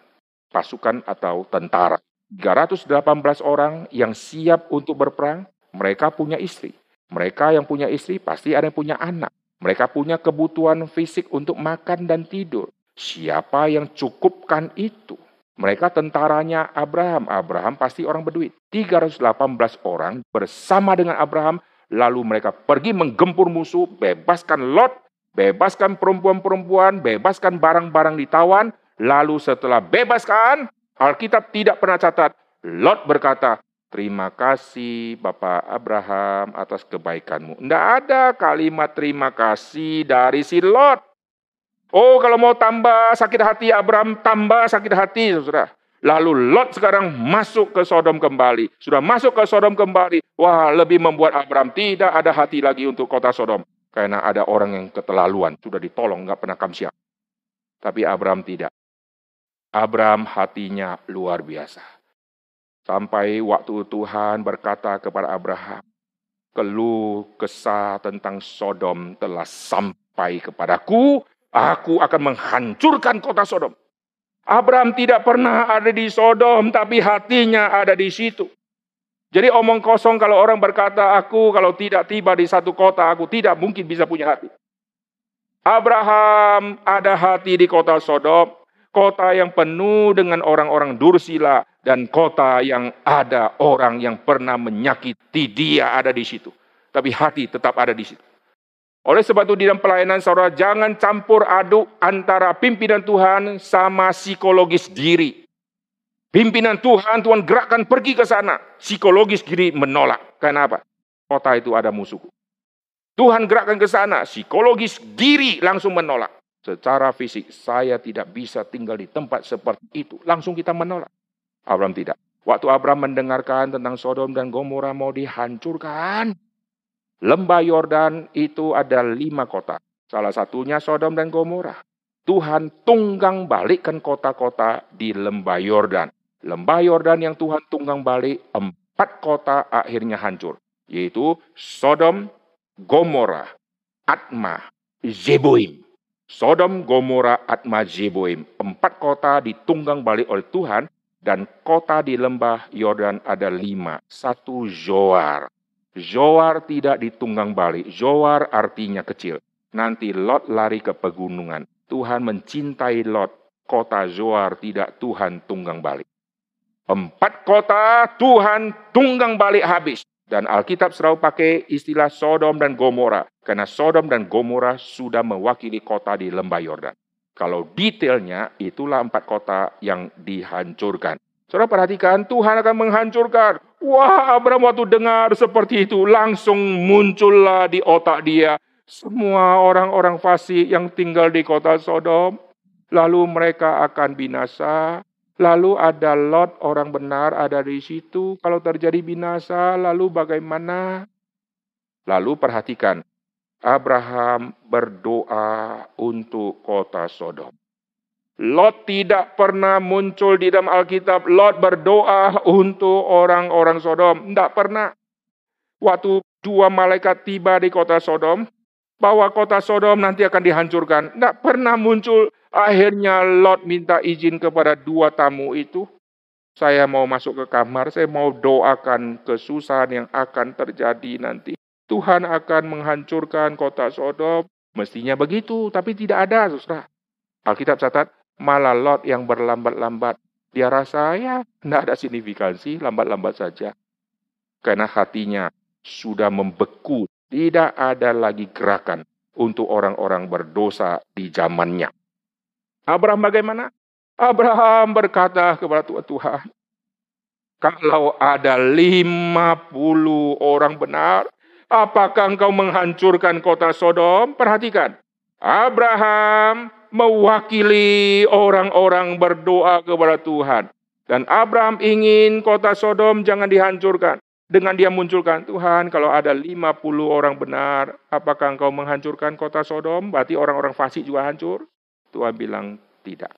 Pasukan atau tentara. 318 orang yang siap untuk berperang, mereka punya istri. Mereka yang punya istri pasti ada yang punya anak. Mereka punya kebutuhan fisik untuk makan dan tidur. Siapa yang cukupkan itu? Mereka tentaranya Abraham. Abraham pasti orang berduit. 318 orang bersama dengan Abraham. Lalu mereka pergi menggempur musuh, bebaskan Lot bebaskan perempuan-perempuan, bebaskan barang-barang ditawan, lalu setelah bebaskan, Alkitab tidak pernah catat, Lot berkata, terima kasih Bapak Abraham atas kebaikanmu. Tidak ada kalimat terima kasih dari si Lot. Oh kalau mau tambah sakit hati Abraham, tambah sakit hati saudara. Lalu Lot sekarang masuk ke Sodom kembali. Sudah masuk ke Sodom kembali. Wah lebih membuat Abraham tidak ada hati lagi untuk kota Sodom. Karena ada orang yang keterlaluan, sudah ditolong, nggak pernah kamsiap. Tapi Abraham tidak. Abraham hatinya luar biasa. Sampai waktu Tuhan berkata kepada Abraham, keluh kesah tentang Sodom telah sampai kepadaku, aku akan menghancurkan kota Sodom. Abraham tidak pernah ada di Sodom, tapi hatinya ada di situ. Jadi omong kosong kalau orang berkata, aku kalau tidak tiba di satu kota, aku tidak mungkin bisa punya hati. Abraham ada hati di kota Sodom. kota yang penuh dengan orang-orang dursila, dan kota yang ada orang yang pernah menyakiti dia ada di situ. Tapi hati tetap ada di situ. Oleh sebab itu di dalam pelayanan saudara jangan campur aduk antara pimpinan Tuhan sama psikologis diri. Pimpinan Tuhan, Tuhan gerakkan pergi ke sana. Psikologis diri menolak. Kenapa? Kota itu ada musuh. Tuhan gerakkan ke sana. Psikologis diri langsung menolak. Secara fisik, saya tidak bisa tinggal di tempat seperti itu. Langsung kita menolak. Abraham tidak. Waktu Abraham mendengarkan tentang Sodom dan Gomora mau dihancurkan. Lembah Yordan itu ada lima kota. Salah satunya Sodom dan Gomora. Tuhan tunggang balikkan kota-kota di lembah Yordan. Lembah Yordan yang Tuhan tunggang balik, empat kota akhirnya hancur. Yaitu Sodom, Gomora, Atma, Zeboim. Sodom, Gomora, Atma, Zeboim. Empat kota ditunggang balik oleh Tuhan dan kota di lembah Yordan ada lima. Satu Zoar. Zoar tidak ditunggang balik. Zoar artinya kecil. Nanti Lot lari ke pegunungan. Tuhan mencintai Lot. Kota Zoar tidak Tuhan tunggang balik. Empat kota Tuhan tunggang balik habis. Dan Alkitab selalu pakai istilah Sodom dan Gomora. Karena Sodom dan Gomora sudah mewakili kota di lembah Yordan. Kalau detailnya, itulah empat kota yang dihancurkan. Saudara perhatikan, Tuhan akan menghancurkan. Wah, Abraham waktu dengar seperti itu, langsung muncullah di otak dia. Semua orang-orang fasik yang tinggal di kota Sodom. Lalu mereka akan binasa. Lalu ada Lot orang benar ada di situ. Kalau terjadi binasa, lalu bagaimana? Lalu perhatikan, Abraham berdoa untuk kota Sodom. Lot tidak pernah muncul di dalam Alkitab. Lot berdoa untuk orang-orang Sodom. Tidak pernah. Waktu dua malaikat tiba di kota Sodom, bahwa kota Sodom nanti akan dihancurkan. Tidak pernah muncul. Akhirnya Lot minta izin kepada dua tamu itu. Saya mau masuk ke kamar, saya mau doakan kesusahan yang akan terjadi nanti. Tuhan akan menghancurkan kota Sodom. Mestinya begitu, tapi tidak ada, saudara. Alkitab catat, malah Lot yang berlambat-lambat. Dia rasa ya tidak ada signifikansi, lambat-lambat saja. Karena hatinya sudah membeku tidak ada lagi gerakan untuk orang-orang berdosa di zamannya. Abraham bagaimana? Abraham berkata kepada Tuhan, Tuhan, kalau ada 50 orang benar, apakah engkau menghancurkan kota Sodom? Perhatikan, Abraham mewakili orang-orang berdoa kepada Tuhan. Dan Abraham ingin kota Sodom jangan dihancurkan. Dengan dia munculkan, Tuhan kalau ada 50 orang benar, apakah engkau menghancurkan kota Sodom? Berarti orang-orang fasik juga hancur? Tuhan bilang tidak.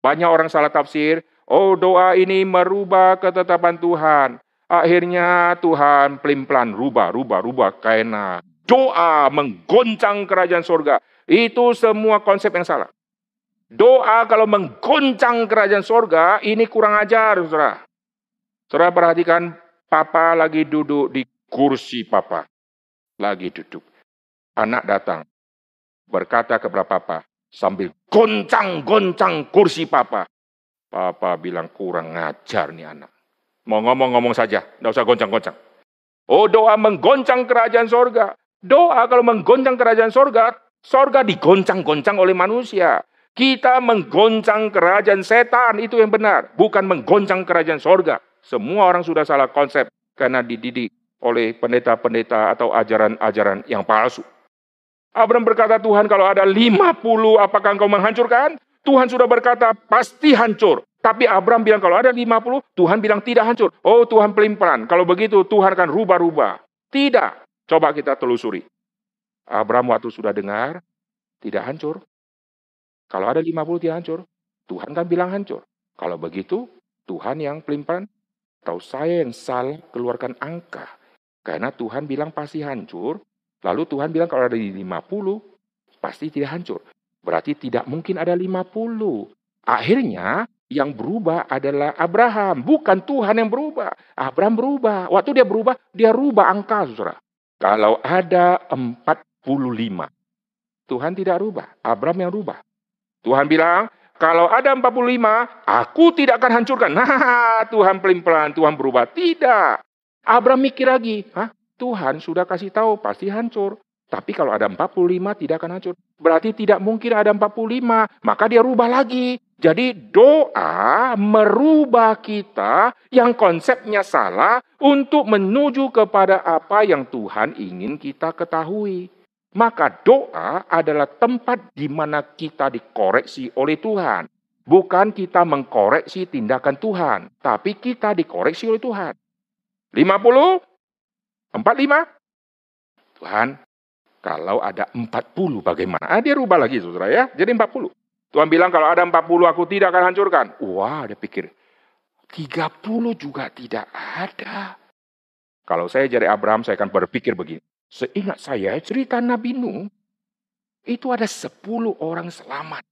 Banyak orang salah tafsir, oh doa ini merubah ketetapan Tuhan. Akhirnya Tuhan pelin-pelan rubah, rubah, rubah. Karena doa menggoncang kerajaan sorga. Itu semua konsep yang salah. Doa kalau menggoncang kerajaan sorga, ini kurang ajar, saudara. Saudara perhatikan Papa lagi duduk di kursi papa. Lagi duduk. Anak datang. Berkata kepada papa. Sambil goncang-goncang kursi papa. Papa bilang kurang ngajar nih anak. Mau ngomong-ngomong saja. Tidak usah goncang-goncang. Oh doa menggoncang kerajaan sorga. Doa kalau menggoncang kerajaan sorga. Sorga digoncang-goncang oleh manusia. Kita menggoncang kerajaan setan. Itu yang benar. Bukan menggoncang kerajaan sorga. Semua orang sudah salah konsep karena dididik oleh pendeta-pendeta atau ajaran-ajaran yang palsu. Abraham berkata, Tuhan kalau ada 50, apakah engkau menghancurkan? Tuhan sudah berkata, pasti hancur. Tapi Abraham bilang, kalau ada 50, Tuhan bilang tidak hancur. Oh Tuhan pelimpan. Kalau begitu Tuhan akan rubah-rubah. Tidak. Coba kita telusuri. Abraham waktu sudah dengar, tidak hancur. Kalau ada 50 tidak hancur. Tuhan kan bilang hancur. Kalau begitu, Tuhan yang pelimpan atau saya yang salah keluarkan angka. Karena Tuhan bilang pasti hancur. Lalu Tuhan bilang kalau ada di 50, pasti tidak hancur. Berarti tidak mungkin ada 50. Akhirnya yang berubah adalah Abraham. Bukan Tuhan yang berubah. Abraham berubah. Waktu dia berubah, dia rubah angka, saudara. Kalau ada 45, Tuhan tidak rubah. Abraham yang rubah. Tuhan bilang, kalau ada 45, aku tidak akan hancurkan. Nah, Tuhan pelin-pelan, Tuhan berubah. Tidak. Abraham mikir lagi, Hah? Tuhan sudah kasih tahu pasti hancur. Tapi kalau ada 45 tidak akan hancur. Berarti tidak mungkin ada 45. Maka dia rubah lagi. Jadi doa merubah kita yang konsepnya salah untuk menuju kepada apa yang Tuhan ingin kita ketahui. Maka doa adalah tempat di mana kita dikoreksi oleh Tuhan. Bukan kita mengkoreksi tindakan Tuhan. Tapi kita dikoreksi oleh Tuhan. 50, 45. Tuhan, kalau ada 40 bagaimana? Ah, dia rubah lagi saudara ya. Jadi 40. Tuhan bilang kalau ada 40 aku tidak akan hancurkan. Wah dia pikir 30 juga tidak ada. Kalau saya jadi Abraham saya akan berpikir begini. Seingat saya cerita Nabi Nuh itu ada 10 orang selamat.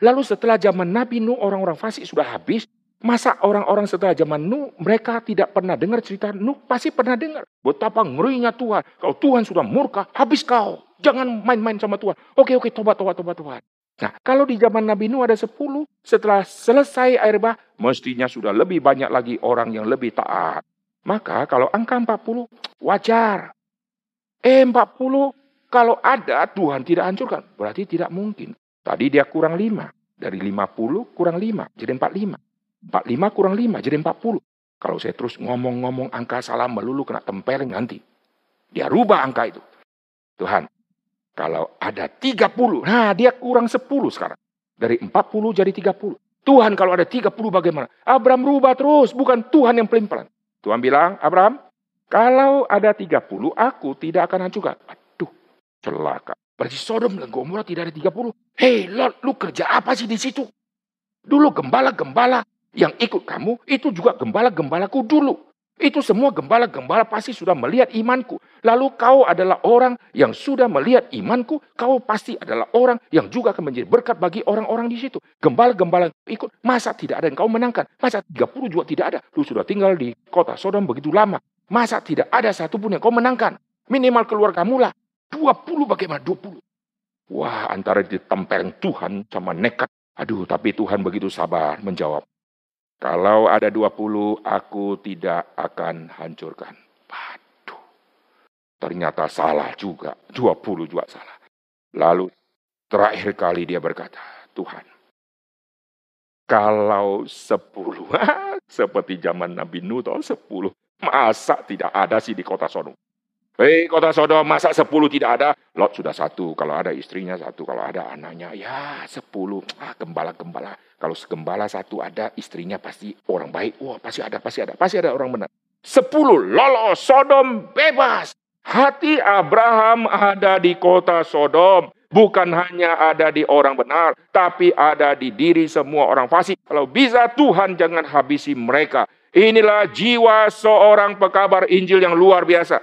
Lalu setelah zaman Nabi Nuh orang-orang fasik sudah habis. Masa orang-orang setelah zaman Nuh mereka tidak pernah dengar cerita Nuh? Pasti pernah dengar. Betapa ngerinya Tuhan. Kalau Tuhan sudah murka, habis kau. Jangan main-main sama Tuhan. Oke, oke, tobat, tobat, tobat, tobat. Nah, kalau di zaman Nabi Nuh ada 10, setelah selesai air bah, mestinya sudah lebih banyak lagi orang yang lebih taat. Maka kalau angka 40, wajar. Eh, 40, kalau ada Tuhan tidak hancurkan. Berarti tidak mungkin. Tadi dia kurang 5. Dari 50 kurang 5, jadi 45. 45 kurang 5 jadi 40. Kalau saya terus ngomong-ngomong angka salah melulu kena tempeleng nanti. Dia rubah angka itu. Tuhan, kalau ada 30, nah dia kurang 10 sekarang. Dari 40 jadi 30. Tuhan kalau ada 30 bagaimana? Abraham rubah terus, bukan Tuhan yang pelin-pelan. Tuhan bilang, Abraham, kalau ada 30, aku tidak akan hancurkan. Aduh, celaka. Berarti Sodom dan Gomora tidak ada 30. Hei, Lord, lu kerja apa sih di situ? Dulu gembala-gembala yang ikut kamu itu juga gembala-gembalaku dulu. Itu semua gembala-gembala pasti sudah melihat imanku. Lalu kau adalah orang yang sudah melihat imanku. Kau pasti adalah orang yang juga akan menjadi berkat bagi orang-orang di situ. Gembala-gembala ikut. Masa tidak ada yang kau menangkan? Masa 30 juga tidak ada? Lu sudah tinggal di kota Sodom begitu lama. Masa tidak ada satupun yang kau menangkan? Minimal keluar kamu lah. 20 bagaimana? 20. Wah antara ditempeleng Tuhan sama nekat. Aduh tapi Tuhan begitu sabar menjawab. Kalau ada 20, aku tidak akan hancurkan. Waduh, ternyata salah juga. 20 juga salah. Lalu terakhir kali dia berkata, Tuhan, kalau 10, seperti zaman Nabi Nuh, 10, masa tidak ada sih di kota Sodom. Hei kota Sodom, masa 10 tidak ada? Lot sudah satu, kalau ada istrinya satu, kalau ada anaknya, ya 10. Ah, gembala-gembala kalau segembala satu ada, istrinya pasti orang baik. Wah, pasti ada, pasti ada, pasti ada orang benar. Sepuluh, lolos, Sodom bebas. Hati Abraham ada di kota Sodom. Bukan hanya ada di orang benar, tapi ada di diri semua orang fasik. Kalau bisa Tuhan jangan habisi mereka. Inilah jiwa seorang pekabar Injil yang luar biasa.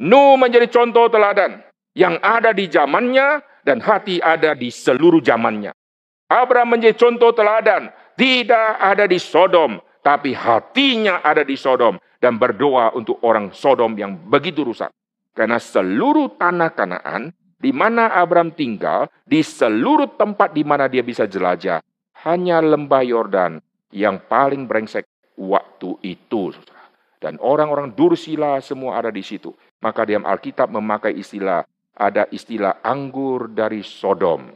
Nuh menjadi contoh teladan yang ada di zamannya dan hati ada di seluruh zamannya. Abraham menjadi contoh teladan. Tidak ada di Sodom, tapi hatinya ada di Sodom. Dan berdoa untuk orang Sodom yang begitu rusak. Karena seluruh tanah kanaan, di mana Abraham tinggal, di seluruh tempat di mana dia bisa jelajah, hanya lembah Yordan yang paling brengsek waktu itu. Dan orang-orang Dursila semua ada di situ. Maka diam Alkitab memakai istilah, ada istilah anggur dari Sodom.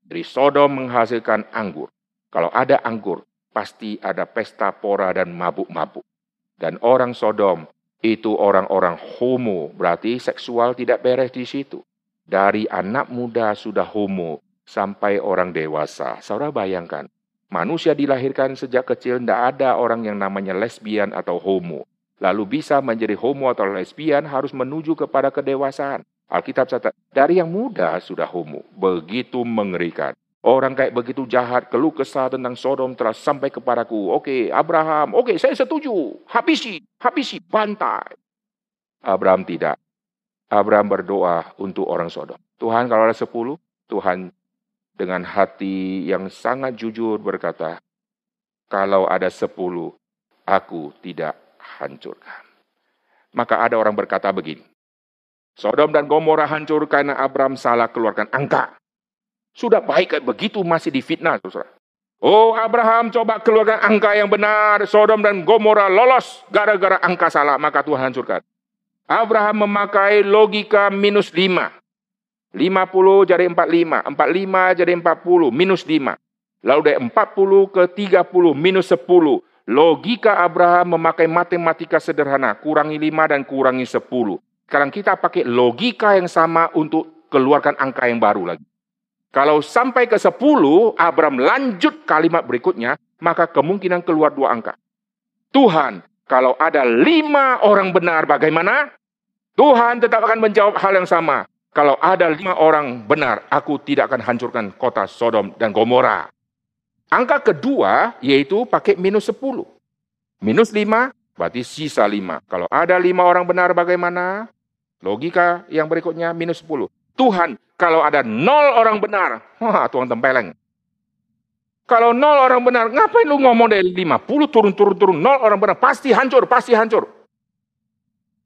Dari Sodom menghasilkan anggur. Kalau ada anggur, pasti ada pesta pora dan mabuk-mabuk. Dan orang Sodom itu orang-orang homo, berarti seksual tidak beres di situ. Dari anak muda sudah homo sampai orang dewasa. Saudara bayangkan, manusia dilahirkan sejak kecil tidak ada orang yang namanya lesbian atau homo. Lalu bisa menjadi homo atau lesbian harus menuju kepada kedewasaan. Alkitab catat, dari yang muda sudah homo. Begitu mengerikan. Orang kayak begitu jahat, keluh kesah tentang Sodom telah sampai kepadaku. Oke, Abraham, oke saya setuju. Habisi, habisi, bantai. Abraham tidak. Abraham berdoa untuk orang Sodom. Tuhan kalau ada sepuluh, Tuhan dengan hati yang sangat jujur berkata, kalau ada sepuluh, aku tidak hancurkan. Maka ada orang berkata begini, Sodom dan Gomora hancur karena Abraham salah keluarkan angka. Sudah baik kayak begitu masih difitnah, saudara. Oh Abraham coba keluarkan angka yang benar. Sodom dan Gomora lolos gara-gara angka salah. Maka Tuhan hancurkan. Abraham memakai logika minus 5. 50 jadi 45. 45 jadi 40. Minus 5. Lalu dari 40 ke 30 minus 10. Logika Abraham memakai matematika sederhana. Kurangi 5 dan kurangi 10. Sekarang kita pakai logika yang sama untuk keluarkan angka yang baru lagi. Kalau sampai ke 10, Abraham lanjut kalimat berikutnya, maka kemungkinan keluar dua angka. Tuhan, kalau ada lima orang benar bagaimana? Tuhan tetap akan menjawab hal yang sama. Kalau ada lima orang benar, aku tidak akan hancurkan kota Sodom dan Gomora. Angka kedua yaitu pakai minus 10. Minus 5 berarti sisa 5. Kalau ada lima orang benar bagaimana? Logika yang berikutnya minus 10. Tuhan, kalau ada nol orang benar, wah Tuhan tempeleng. Kalau nol orang benar, ngapain lu ngomong dari 50 turun-turun-turun, nol orang benar, pasti hancur, pasti hancur.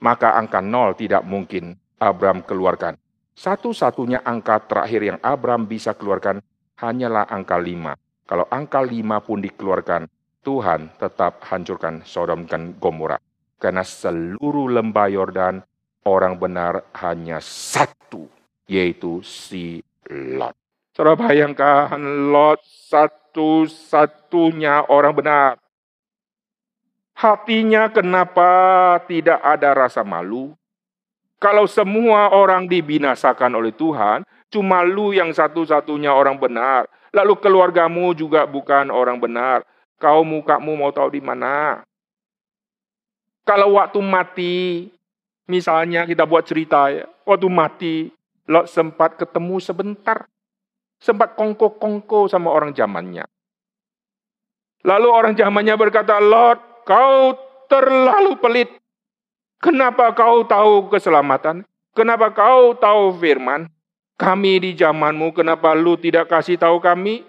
Maka angka nol tidak mungkin Abraham keluarkan. Satu-satunya angka terakhir yang Abraham bisa keluarkan hanyalah angka lima. Kalau angka lima pun dikeluarkan, Tuhan tetap hancurkan Sodom dan Gomora. Karena seluruh lembah Yordan, orang benar hanya satu yaitu si Lot. Saudara bayangkan Lot satu-satunya orang benar. Hatinya kenapa tidak ada rasa malu? Kalau semua orang dibinasakan oleh Tuhan, cuma lu yang satu-satunya orang benar. Lalu keluargamu juga bukan orang benar. Kau mukamu mau tahu di mana? Kalau waktu mati, misalnya kita buat cerita ya, waktu mati, Lot sempat ketemu sebentar. Sempat kongko-kongko sama orang zamannya. Lalu orang zamannya berkata, Lot, kau terlalu pelit. Kenapa kau tahu keselamatan? Kenapa kau tahu firman? Kami di zamanmu, kenapa lu tidak kasih tahu kami?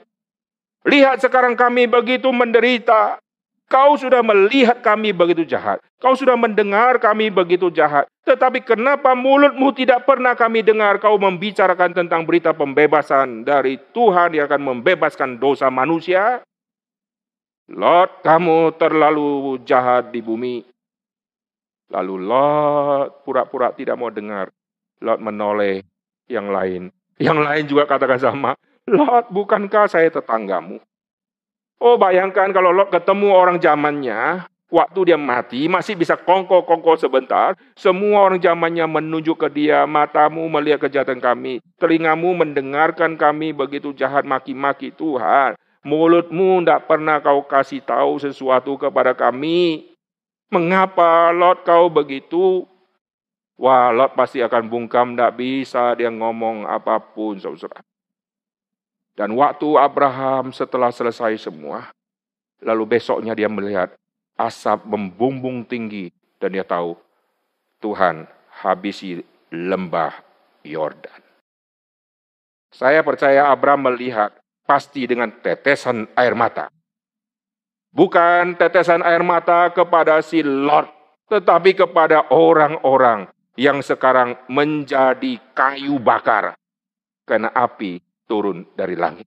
Lihat sekarang kami begitu menderita. Kau sudah melihat kami begitu jahat. Kau sudah mendengar kami begitu jahat. Tetapi kenapa mulutmu tidak pernah kami dengar kau membicarakan tentang berita pembebasan dari Tuhan yang akan membebaskan dosa manusia? Lot, kamu terlalu jahat di bumi. Lalu Lot pura-pura tidak mau dengar. Lot menoleh yang lain. Yang lain juga katakan sama. Lot, bukankah saya tetanggamu? Oh bayangkan kalau Lot ketemu orang zamannya, waktu dia mati masih bisa kongko-kongko sebentar. Semua orang zamannya menunjuk ke dia, matamu melihat kejahatan kami, telingamu mendengarkan kami begitu jahat maki-maki Tuhan. Mulutmu tidak pernah kau kasih tahu sesuatu kepada kami. Mengapa Lot kau begitu? Wah, Lot pasti akan bungkam, tidak bisa dia ngomong apa pun, saudara. Dan waktu Abraham setelah selesai semua, lalu besoknya dia melihat asap membumbung tinggi dan dia tahu Tuhan habisi lembah Yordan. Saya percaya Abraham melihat pasti dengan tetesan air mata. Bukan tetesan air mata kepada si Lot, tetapi kepada orang-orang yang sekarang menjadi kayu bakar karena api turun dari langit.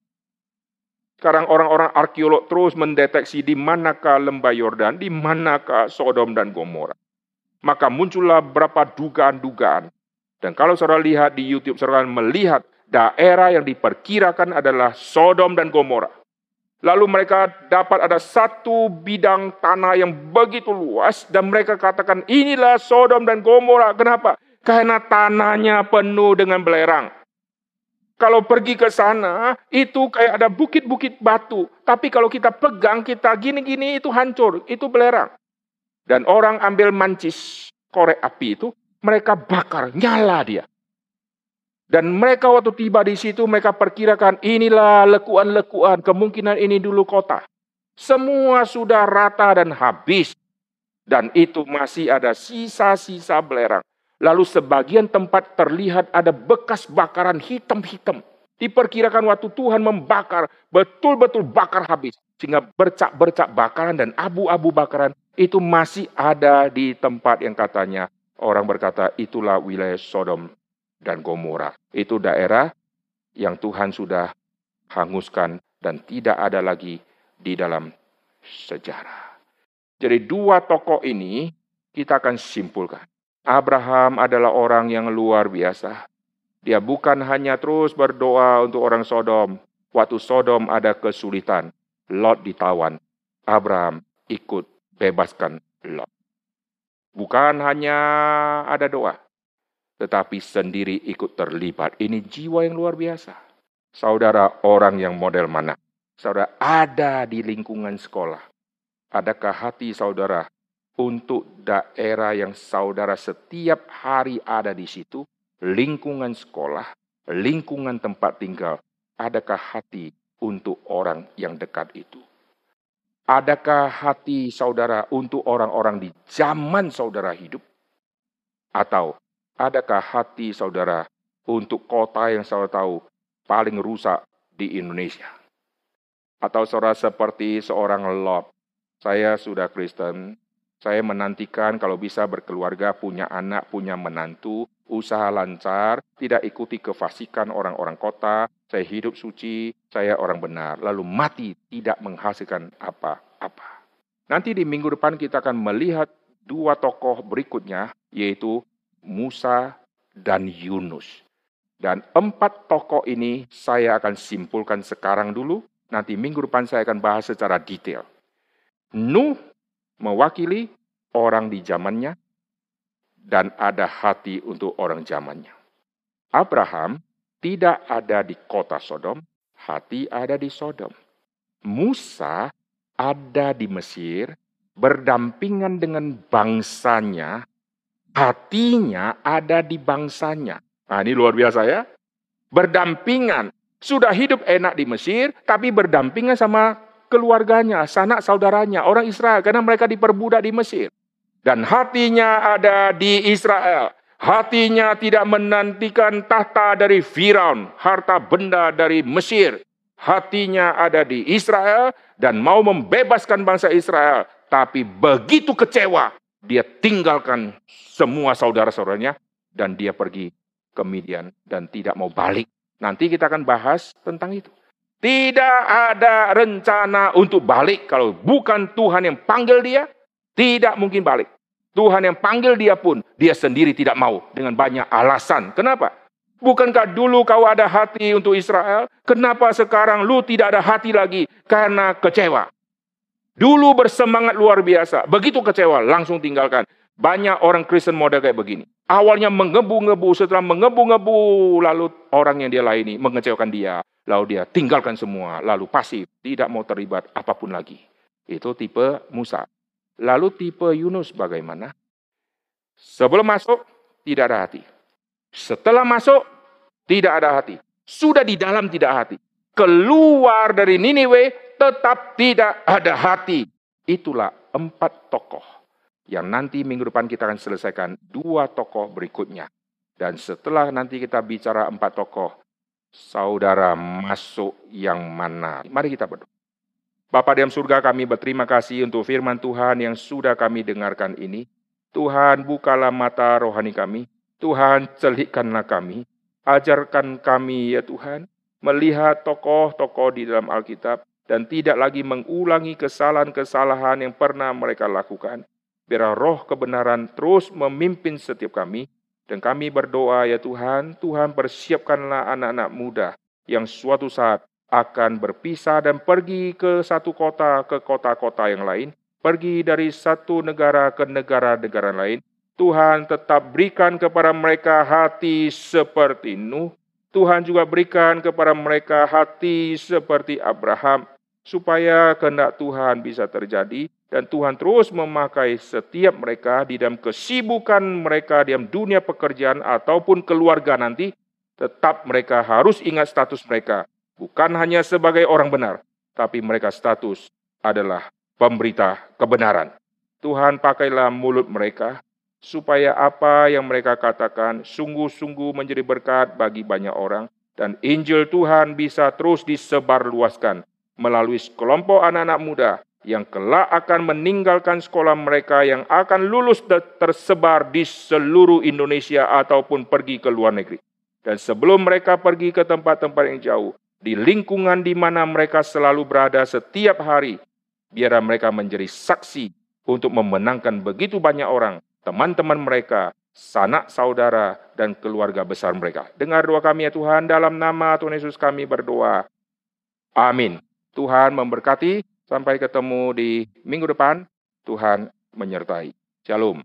Sekarang orang-orang arkeolog terus mendeteksi di manakah lembah Yordan, di manakah Sodom dan Gomora. Maka muncullah berapa dugaan-dugaan. Dan kalau saudara lihat di YouTube, saudara melihat daerah yang diperkirakan adalah Sodom dan Gomora. Lalu mereka dapat ada satu bidang tanah yang begitu luas dan mereka katakan inilah Sodom dan Gomora. Kenapa? Karena tanahnya penuh dengan belerang. Kalau pergi ke sana, itu kayak ada bukit-bukit batu. Tapi kalau kita pegang, kita gini-gini, itu hancur. Itu belerang. Dan orang ambil mancis korek api itu, mereka bakar, nyala dia. Dan mereka waktu tiba di situ, mereka perkirakan inilah lekuan-lekuan, kemungkinan ini dulu kota. Semua sudah rata dan habis. Dan itu masih ada sisa-sisa belerang. Lalu sebagian tempat terlihat ada bekas bakaran hitam-hitam. Diperkirakan waktu Tuhan membakar, betul-betul bakar habis. Sehingga bercak-bercak bakaran dan abu-abu bakaran itu masih ada di tempat yang katanya orang berkata itulah wilayah Sodom dan Gomora. Itu daerah yang Tuhan sudah hanguskan dan tidak ada lagi di dalam sejarah. Jadi dua tokoh ini kita akan simpulkan. Abraham adalah orang yang luar biasa. Dia bukan hanya terus berdoa untuk orang Sodom. Waktu Sodom ada kesulitan, Lot ditawan. Abraham ikut bebaskan Lot. Bukan hanya ada doa, tetapi sendiri ikut terlibat. Ini jiwa yang luar biasa. Saudara orang yang model mana? Saudara ada di lingkungan sekolah. Adakah hati saudara untuk daerah yang saudara setiap hari ada di situ, lingkungan sekolah, lingkungan tempat tinggal, adakah hati untuk orang yang dekat itu? Adakah hati saudara untuk orang-orang di zaman saudara hidup? Atau adakah hati saudara untuk kota yang saudara tahu paling rusak di Indonesia? Atau saudara seperti seorang Lot, saya sudah Kristen, saya menantikan kalau bisa berkeluarga, punya anak, punya menantu, usaha lancar, tidak ikuti kefasikan orang-orang kota, saya hidup suci, saya orang benar, lalu mati tidak menghasilkan apa-apa. Nanti di minggu depan kita akan melihat dua tokoh berikutnya, yaitu Musa dan Yunus. Dan empat tokoh ini saya akan simpulkan sekarang dulu, nanti minggu depan saya akan bahas secara detail. Nuh mewakili orang di zamannya dan ada hati untuk orang zamannya. Abraham tidak ada di kota Sodom, hati ada di Sodom. Musa ada di Mesir, berdampingan dengan bangsanya, hatinya ada di bangsanya. Nah, ini luar biasa ya. Berdampingan. Sudah hidup enak di Mesir, tapi berdampingan sama keluarganya, sanak saudaranya, orang Israel, karena mereka diperbudak di Mesir. Dan hatinya ada di Israel. Hatinya tidak menantikan tahta dari Firaun, harta benda dari Mesir. Hatinya ada di Israel dan mau membebaskan bangsa Israel. Tapi begitu kecewa, dia tinggalkan semua saudara-saudaranya dan dia pergi ke Midian dan tidak mau balik. Nanti kita akan bahas tentang itu. Tidak ada rencana untuk balik kalau bukan Tuhan yang panggil dia, tidak mungkin balik. Tuhan yang panggil dia pun, dia sendiri tidak mau dengan banyak alasan. Kenapa? Bukankah dulu kau ada hati untuk Israel? Kenapa sekarang lu tidak ada hati lagi? Karena kecewa. Dulu bersemangat luar biasa. Begitu kecewa, langsung tinggalkan. Banyak orang Kristen model kayak begini. Awalnya mengebu-ngebu, setelah mengebu-ngebu, lalu orang yang dia layani mengecewakan dia. Lalu dia tinggalkan semua, lalu pasif, tidak mau terlibat apa pun lagi. Itu tipe Musa. Lalu tipe Yunus bagaimana? Sebelum masuk, tidak ada hati. Setelah masuk, tidak ada hati. Sudah di dalam tidak hati. Keluar dari Niniwe, tetap tidak ada hati. Itulah empat tokoh yang nanti minggu depan kita akan selesaikan dua tokoh berikutnya. Dan setelah nanti kita bicara empat tokoh, saudara masuk yang mana? Mari kita berdoa. Bapak dalam surga kami berterima kasih untuk firman Tuhan yang sudah kami dengarkan ini. Tuhan bukalah mata rohani kami. Tuhan celikkanlah kami. Ajarkan kami ya Tuhan. Melihat tokoh-tokoh di dalam Alkitab. Dan tidak lagi mengulangi kesalahan-kesalahan yang pernah mereka lakukan Biar roh kebenaran terus memimpin setiap kami. Dan kami berdoa ya Tuhan, Tuhan persiapkanlah anak-anak muda yang suatu saat akan berpisah dan pergi ke satu kota ke kota-kota yang lain, pergi dari satu negara ke negara-negara lain. Tuhan tetap berikan kepada mereka hati seperti Nuh. Tuhan juga berikan kepada mereka hati seperti Abraham, supaya kehendak Tuhan bisa terjadi dan Tuhan terus memakai setiap mereka di dalam kesibukan mereka di dalam dunia pekerjaan ataupun keluarga nanti, tetap mereka harus ingat status mereka. Bukan hanya sebagai orang benar, tapi mereka status adalah pemberita kebenaran. Tuhan pakailah mulut mereka, supaya apa yang mereka katakan sungguh-sungguh menjadi berkat bagi banyak orang, dan Injil Tuhan bisa terus disebarluaskan melalui kelompok anak-anak muda yang kelak akan meninggalkan sekolah mereka yang akan lulus tersebar di seluruh Indonesia ataupun pergi ke luar negeri. Dan sebelum mereka pergi ke tempat-tempat yang jauh, di lingkungan di mana mereka selalu berada setiap hari, biarlah mereka menjadi saksi untuk memenangkan begitu banyak orang, teman-teman mereka, sanak saudara, dan keluarga besar mereka. Dengar doa kami ya Tuhan, dalam nama Tuhan Yesus kami berdoa. Amin. Tuhan memberkati, sampai ketemu di minggu depan. Tuhan menyertai. Shalom.